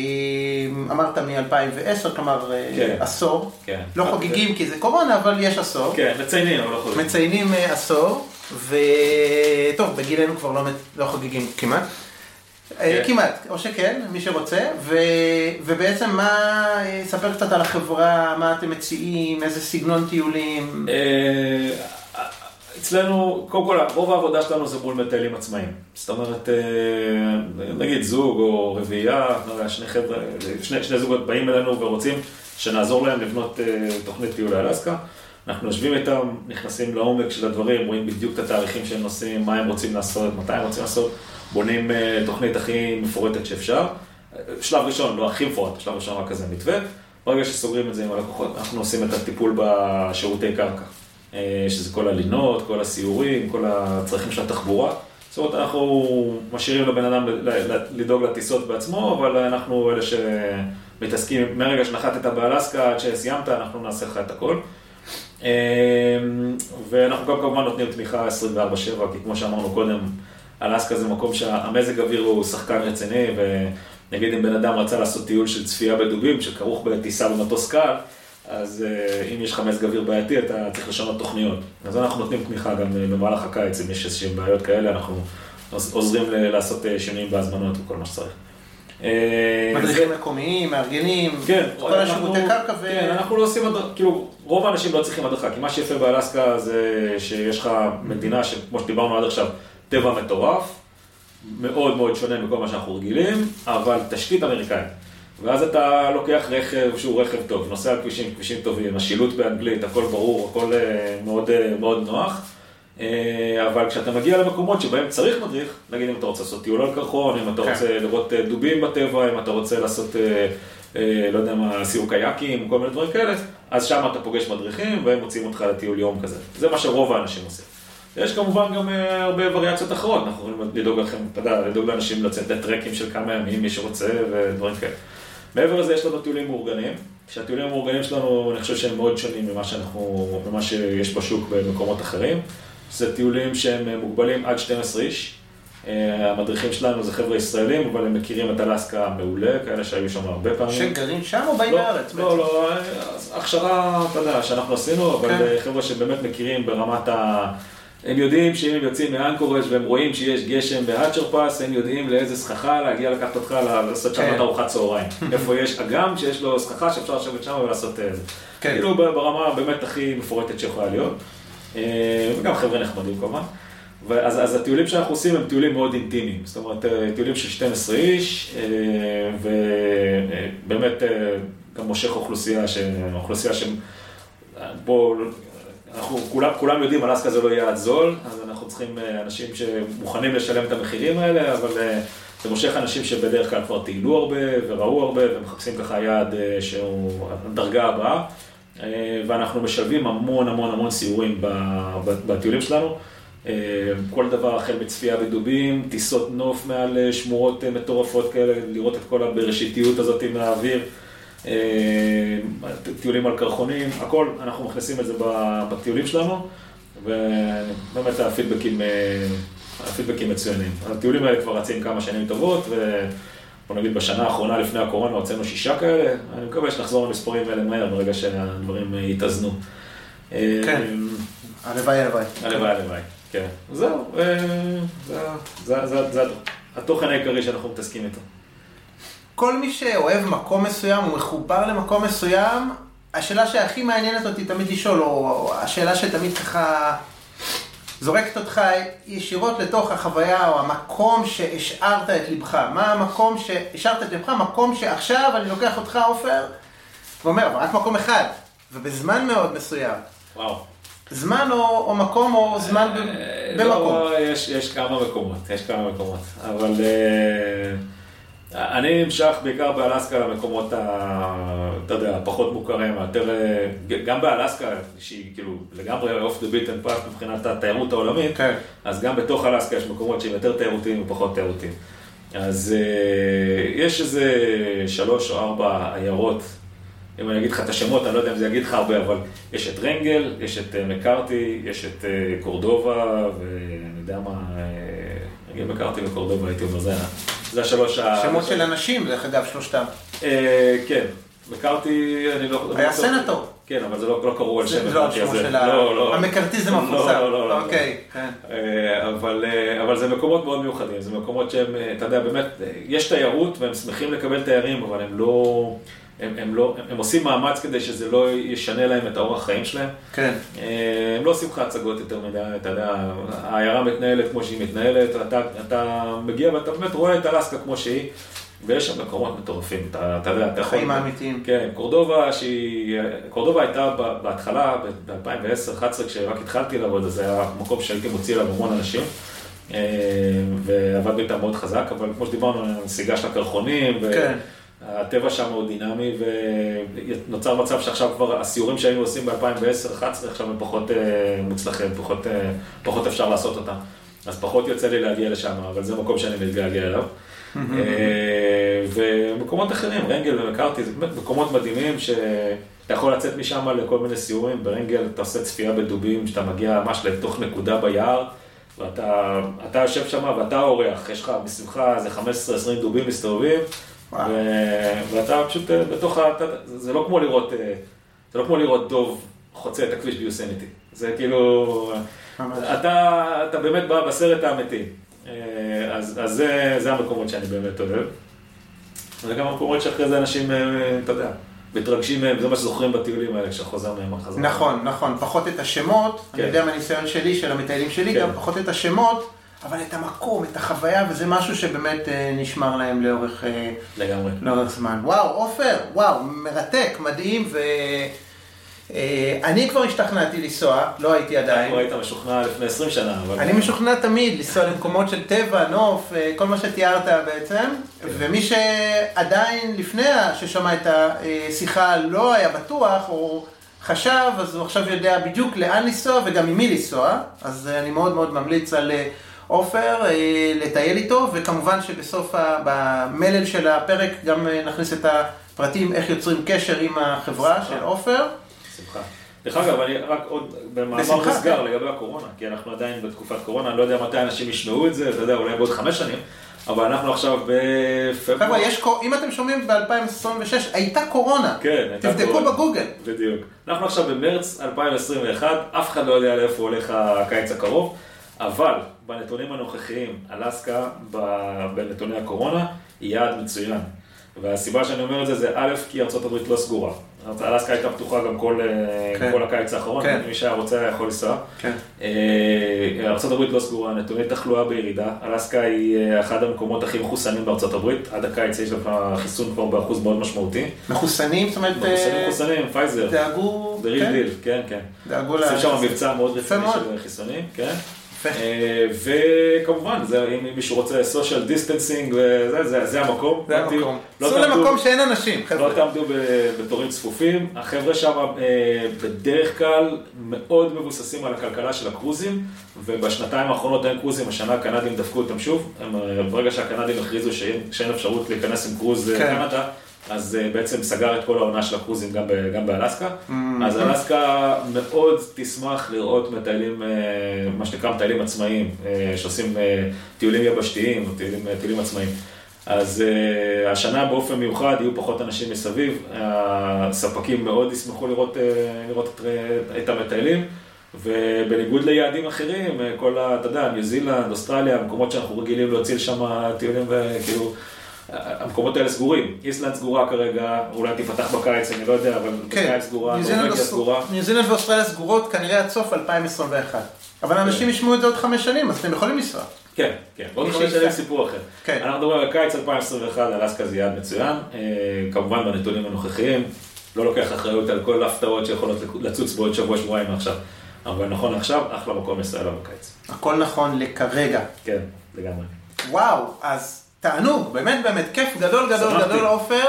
אמרת מ-2010, כלומר אה, כן. עשור. כן. לא חוגגים כי זה קורונה, אבל יש עשור. כן, מציינים, אבל לא חוזרים. מציינים עשור, וטוב, בגילנו כבר לא, לא חוגגים כמעט. כן. כמעט, או שכן, מי שרוצה, ו... ובעצם מה, ספר קצת על החברה, מה אתם מציעים, איזה סגנון טיולים. אצלנו, קודם כל, רוב העבודה שלנו זה מול מטיילים עצמאיים. זאת אומרת, אה, נגיד זוג או רביעייה, לא שני שני, שני זוגות באים אלינו ורוצים שנעזור להם לבנות אה, תוכנית טיול לאלסקה. אנחנו יושבים איתם, נכנסים לעומק של הדברים, רואים בדיוק את התאריכים שהם נוסעים, מה הם רוצים לעשות, מתי הם רוצים לעשות, בונים אה, תוכנית הכי מפורטת שאפשר. שלב ראשון, לא הכי מפורט, שלב ראשון רק כזה מתווה. ברגע שסוגרים את זה עם הלקוחות, אנחנו עושים את הטיפול בשירותי קרקע. אה, שזה כל הלינות, כל הסיורים, כל הצרכים של התחבורה. זאת אומרת, אנחנו משאירים לבן אדם לדאוג לטיסות בעצמו, אבל אנחנו אלה שמתעסקים, מהרגע שנחתת באלסקה עד שסיימת, אנחנו נעשה לך את הכל. אה, ואנחנו גם כמובן נותנים תמיכה 24/7, כי כמו שאמרנו קודם, אלסקה זה מקום שהמזג אוויר הוא שחקן רציני, נגיד אם בן אדם רצה לעשות טיול של צפייה בדובים, שכרוך בטיסה במטוס קל, אז אה, אם יש לך מזג אוויר בעייתי, אתה צריך לשנות תוכניות. אז אנחנו נותנים תמיכה גם אה, במהלך הקיץ, אם יש איזשהן בעיות כאלה, אנחנו עוזרים לעשות אה, שינויים בהזמנות וכל מה שצריך. מדריכים מקומיים, מארגנים, כן, כל השירותי קרקע ו... כן, אנחנו לא עושים כאילו, רוב האנשים לא צריכים הדרכה, כי מה שיפה באלסקה זה שיש לך מדינה שכמו שדיברנו עד עכשיו, טבע מטורף, מאוד מאוד שונה מכל מה שאנחנו רגילים, אבל תשתית אמריקאית. ואז אתה לוקח רכב שהוא רכב טוב, נוסע על כבישים, כבישים טובים, השילוט באנגלית, הכל ברור, הכל אה, מאוד, אה, מאוד נוח. אה, אבל כשאתה מגיע למקומות שבהם צריך מדריך, נגיד אם אתה רוצה לעשות טיול על קרחון, אם אתה כן. רוצה לראות דובים בטבע, אם אתה רוצה לעשות, לא יודע מה, סיור קייקים, כל מיני דברים כאלה, אז שם אתה פוגש מדריכים והם מוציאים אותך לטיול יום כזה. זה מה שרוב האנשים עושים. יש כמובן גם הרבה וריאציות אחרות, אנחנו יכולים לדאוג לכם, אתה יודע, לדאוג לאנשים לצאת לטרקים של כמה ימים, מי שרוצה, ודברים כאלה. מעבר לזה יש לנו טיולים מאורגנים, שהטיולים המאורגנים שלנו, אני חושב שהם מאוד שונים ממה שאנחנו, ממה שיש בשוק במקומות אחרים. זה טיולים שהם מוגבלים עד 12 איש. אה, המדריכים שלנו זה חבר'ה ישראלים, אבל הם מכירים את אלסקה מעולה, כאלה שהיו שם הרבה פעמים. שגרים שם או באים לא, לארץ? לא, בעצם? לא, אז הכשרה, אתה יודע, שאנחנו עשינו, אבל כן. אה, חבר'ה שבאמת מכירים ברמת ה... הם יודעים שאם הם יוצאים מאנקורג' והם רואים שיש גשם בהאצ'ר פאס, הם יודעים לאיזה סככה להגיע לקחת אותך לעשות שם כן. את ארוחת צהריים. איפה יש אגם שיש לו סככה שאפשר לשבת שם ולעשות את זה. כן. כאילו ברמה באמת הכי מפורטת שיכולה להיות. אה, וגם חבר'ה נחמדים כמובן. ואז, אז הטיולים שאנחנו עושים הם טיולים מאוד אינטימיים, זאת אומרת אה, טיולים של 12 איש, אה, ובאמת אה, גם מושך אוכלוסייה, ש... אוכלוסייה ש... בוא, אנחנו כולם, כולם יודעים, אלסקה זה לא יעד זול, אז אנחנו צריכים אה, אנשים שמוכנים לשלם את המחירים האלה, אבל אה, זה מושך אנשים שבדרך כלל כבר טיילו הרבה וראו הרבה ומחפשים ככה יעד אה, שהוא הדרגה הבאה. אה, ואנחנו משלבים המון המון המון סיורים בטיולים שלנו. כל דבר החל מצפייה בדובים, טיסות נוף מעל שמורות מטורפות כאלה, לראות את כל הבראשיתיות הזאת מהאוויר, טיולים על קרחונים, הכל, אנחנו מכניסים את זה בטיולים שלנו, ובאמת הפידבקים, אה, הפידבקים מצוינים. הטיולים האלה כבר רצים כמה שנים טובות, ובוא נגיד בשנה האחרונה לפני הקורונה הוצאנו שישה כאלה, אני מקווה שנחזור למספרים האלה מהר ברגע שהדברים אה, יתאזנו. אה, כן. הלוואי, הלוואי. הלוואי, הלוואי, כן. זהו, אה, זה- זה- זה זה התוכן העיקרי שאנחנו מתעסקים איתו. כל מי שאוהב מקום מסוים, הוא מחובר למקום מסוים, השאלה שהכי מעניינת אותי תמיד לשאול, או השאלה שתמיד ככה זורקת אותך ישירות לתוך החוויה, או המקום שהשארת את לבך. מה המקום שהשארת את לבך? מקום שעכשיו אני לוקח אותך, עופר, ואומר, אבל רק מקום אחד, ובזמן מאוד מסוים. וואו. זמן או, או מקום או זמן אה, במקום. לא, יש, יש כמה מקומות, יש כמה מקומות, אבל אה, אני נמשך בעיקר באלסקה למקומות, ה, אתה יודע, הפחות מוכרים, היותר, אה, גם באלסקה, שהיא כאילו לגמרי off the beaten path מבחינת התיירות העולמית, כן. אז גם בתוך אלסקה יש מקומות שהם יותר תיירותיים ופחות תיירותיים. אז אה, יש איזה שלוש או ארבע עיירות, אם אני אגיד לך את השמות, אני לא יודע אם זה יגיד לך הרבה, אבל יש את רנגל, יש את אה, מקארתי, יש את אה, קורדובה, ואני יודע מה, נגיד מקארתי וקורדובה הייתי אומר, זה, זה השלוש ה... שמות של אנשים, דרך אגב, שלושתם. אה, כן, מקארתי, אני לא... היה לא. סנטור. כן, אבל זה לא, לא קראו על שם זה לא מקארתי שמו הזה. לא, לא. המקארתיזם לא, המפורסם. לא, לא, לא. אוקיי, כן. אה, אבל, אה, אבל זה מקומות מאוד מיוחדים, זה מקומות שהם, אתה יודע, באמת, יש תיירות והם שמחים לקבל תיירים, אבל הם לא, הם, הם לא, הם, עושים מאמץ כדי שזה לא ישנה להם את האורח חיים שלהם. כן. אה, הם לא עושים לך הצגות יותר מדי, אתה יודע, העיירה מתנהלת כמו שהיא מתנהלת, אתה, אתה מגיע ואתה באמת רואה את אלסקה כמו שהיא, ויש שם מקומות מטורפים, אתה, אתה יודע, אתה יכול... החיים האמיתיים. כן, קורדובה שהיא, קורדובה הייתה בהתחלה, ב-2010-2011, כשרק התחלתי לעבוד, אז זה היה מקום שהייתי מוציא אליו המון אנשים, אה, ועבדנו איתם מאוד חזק, אבל כמו שדיברנו, הנסיגה של הקרחונים, כן. והטבע שם מאוד דינמי, ונוצר מצב שעכשיו כבר הסיורים שהיינו עושים ב-2010-2011, עכשיו הם פחות אה, מוצלחים, פחות, אה, פחות אפשר לעשות אותם. אז פחות יוצא לי להגיע לשם, אבל זה מקום שאני מתגעגע אליו. אה, ומקומות אחרים, רנגל ומקארתי, זה באמת מקומות מדהימים שאתה יכול לצאת משם לכל מיני סיורים, ברנגל אתה עושה צפייה בדובים, שאתה מגיע ממש לתוך נקודה ביער, ואתה אתה יושב שם ואתה האורח, יש לך מסביבך איזה 15-20 דובים מסתובבים, ואתה פשוט אה, בתוך ה... זה לא כמו לראות, אה, זה לא כמו לראות דוב חוצה את הכביש ביוסניטי. זה כאילו. אתה, אתה באמת בא בסרט האמיתי. אה, אז, אז זה, זה המקומות שאני באמת אוהב. זה גם המקומות שאחרי זה אנשים, אתה יודע, מתרגשים מהם, זה מה שזוכרים בטיולים האלה כשאתה חוזר מהם בחזרה. נכון, נכון, פחות את השמות, כן. אני יודע מהניסיון שלי, של המטיילים שלי, כן. גם פחות את השמות, אבל את המקום, את החוויה, וזה משהו שבאמת אה, נשמר להם לאורך, אה, לגמרי. לאורך זמן. וואו, עופר, וואו, מרתק, מדהים, ואני כבר השתכנעתי לנסוע, לא הייתי עדיין. כבר היית משוכנע לפני 20 שנה, אבל... אני משוכנע תמיד לנסוע למקומות של טבע, נוף, אה, כל מה שתיארת בעצם, ומי שעדיין לפני ששמע את השיחה לא היה בטוח, או חשב, אז הוא עכשיו יודע בדיוק לאן לנסוע וגם עם מי לנסוע, אז אה, אני מאוד מאוד ממליץ על אה, עופר אה, לטייל איתו, וכמובן שבסוף, ה- במלל של הפרק גם אה, נכניס את הפרטים איך יוצרים קשר עם החברה של עופר. בשמחה. דרך אגב, אני רק עוד במאמר מוסגר כן. לגבי הקורונה, כי אנחנו עדיין בתקופת קורונה, אני לא יודע מתי אנשים ישמעו את זה, אתה יודע, אולי בעוד חמש שנים, אבל אנחנו עכשיו בפברואר. חבר'ה, יש, אם אתם שומעים ב-2026, הייתה קורונה. כן, הייתה תבדקו קורונה. בגוגל. בדיוק. אנחנו עכשיו במרץ 2021, אף אחד לא יודע לאיפה הולך הקיץ הקרוב, אבל בנתונים הנוכחיים, אלסקה ב- בנתוני הקורונה היא יעד מצוין. והסיבה שאני אומר את זה זה א', כי ארה"ב לא סגורה. אלסקה הייתה פתוחה גם כל, אה, כן. כל הקיץ האחרון, כן. מי שהיה רוצה היה יכול לנסוע. כן. אה, ארה"ב לא סגורה, נתוני תחלואה בירידה, אלסקה היא אה, אחד המקומות הכי מחוסנים בארה"ב, עד הקיץ יש לך חיסון כבר באחוז מאוד משמעותי. מחוסנים, זאת אומרת, מחוסנים אה, מחוסנים, פייזר, דאגו, real כן, deal, כן, כן. דאגו עושים ל- שם מבצע מאוד רציני. של חיסונים, כן. אה, וכמובן, אם מישהו רוצה social distancing, וזה, זה- המקום. זה לא המקום. לא צאו תעמדו- למקום שאין אנשים, לא חבר'ה. תעמדו ב- בתורים צפופים, החבר'ה שם אה, בדרך כלל מאוד מבוססים על הכלכלה של הקרוזים, ובשנתיים האחרונות אין קרוזים, השנה הקנדים דפקו אותם שוב, אה, ברגע שהקנדים הכריזו שאין, אפשרות להיכנס עם קרוז אה, כן. קנדה, אז אה, בעצם סגר את כל העונה של הקרוזים גם, ב, גם באלסקה, Mm-hmm. אז אלסקה מאוד תשמח לראות מטיילים, אה, מה שנקרא מטיילים עצמאיים, אה, שעושים טיולים יבשתיים, או טיולים, טיולים עצמאיים. אז uh, השנה באופן מיוחד יהיו פחות אנשים מסביב, הספקים מאוד ישמחו לראות, לראות את, את המטיילים, ובניגוד ליעדים אחרים, כל ה... אתה יודע, ניו זילנד, אוסטרליה, המקומות שאנחנו רגילים להוציא לשם טיולים וכאילו... המקומות האלה סגורים, איסלנד סגורה כרגע, אולי תיפתח בקיץ, אני לא יודע, אבל כן, בקיץ סגורה, נורבגיה סגורה. ניו זילנד ואוסטרליה סגורות כנראה עד סוף 2021. אבל אנשים ישמעו את זה עוד חמש שנים, אז אתם יכולים לנסוע. כן, כן, עוד חמש. שנים סיפור אחר. כן. אנחנו מדברים על קיץ 2021, אלסקה זה יעד מצוין, אה, כמובן בנתונים הנוכחיים, לא לוקח אחריות על כל ההפתעות שיכולות לצוץ בעוד שבוע, שבועיים מעכשיו, אבל נכון עכשיו, אחלה מקום אליו בקיץ. הכל נכון לכרגע. כן, לגמרי. וואו, אז תענוג, באמת באמת, כיף גדול גדול שמחתי. גדול עופר.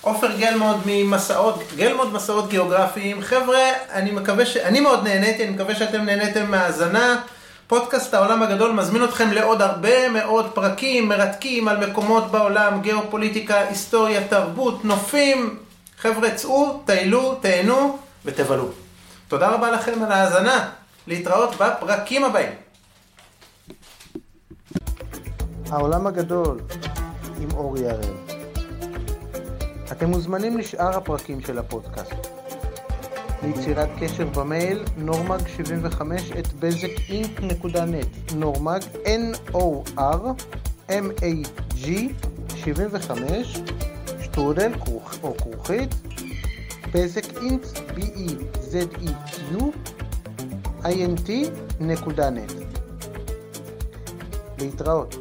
עופר גלמוד ממסעות, גלמוד מסעות גיאוגרפיים. חבר'ה, אני מקווה ש... אני מאוד נהניתי, אני מקווה שאתם נהניתם מהאזנה. פודקאסט העולם הגדול מזמין אתכם לעוד הרבה מאוד פרקים מרתקים על מקומות בעולם, גיאופוליטיקה, היסטוריה, תרבות, נופים. חבר'ה, צאו, טיילו, תהנו ותבלו. תודה רבה לכם על ההאזנה. להתראות בפרקים הבאים. העולם הגדול עם אורי הראל. אתם מוזמנים לשאר הפרקים של הפודקאסט. ליצירת קשר במייל נורמג75 את בזק.אינק.נט נורמג N-O-R-M-A-G 75 שטרודל כרוכ- או כרוכית בזק אינק B-E-Z-E-Q int.net להתראות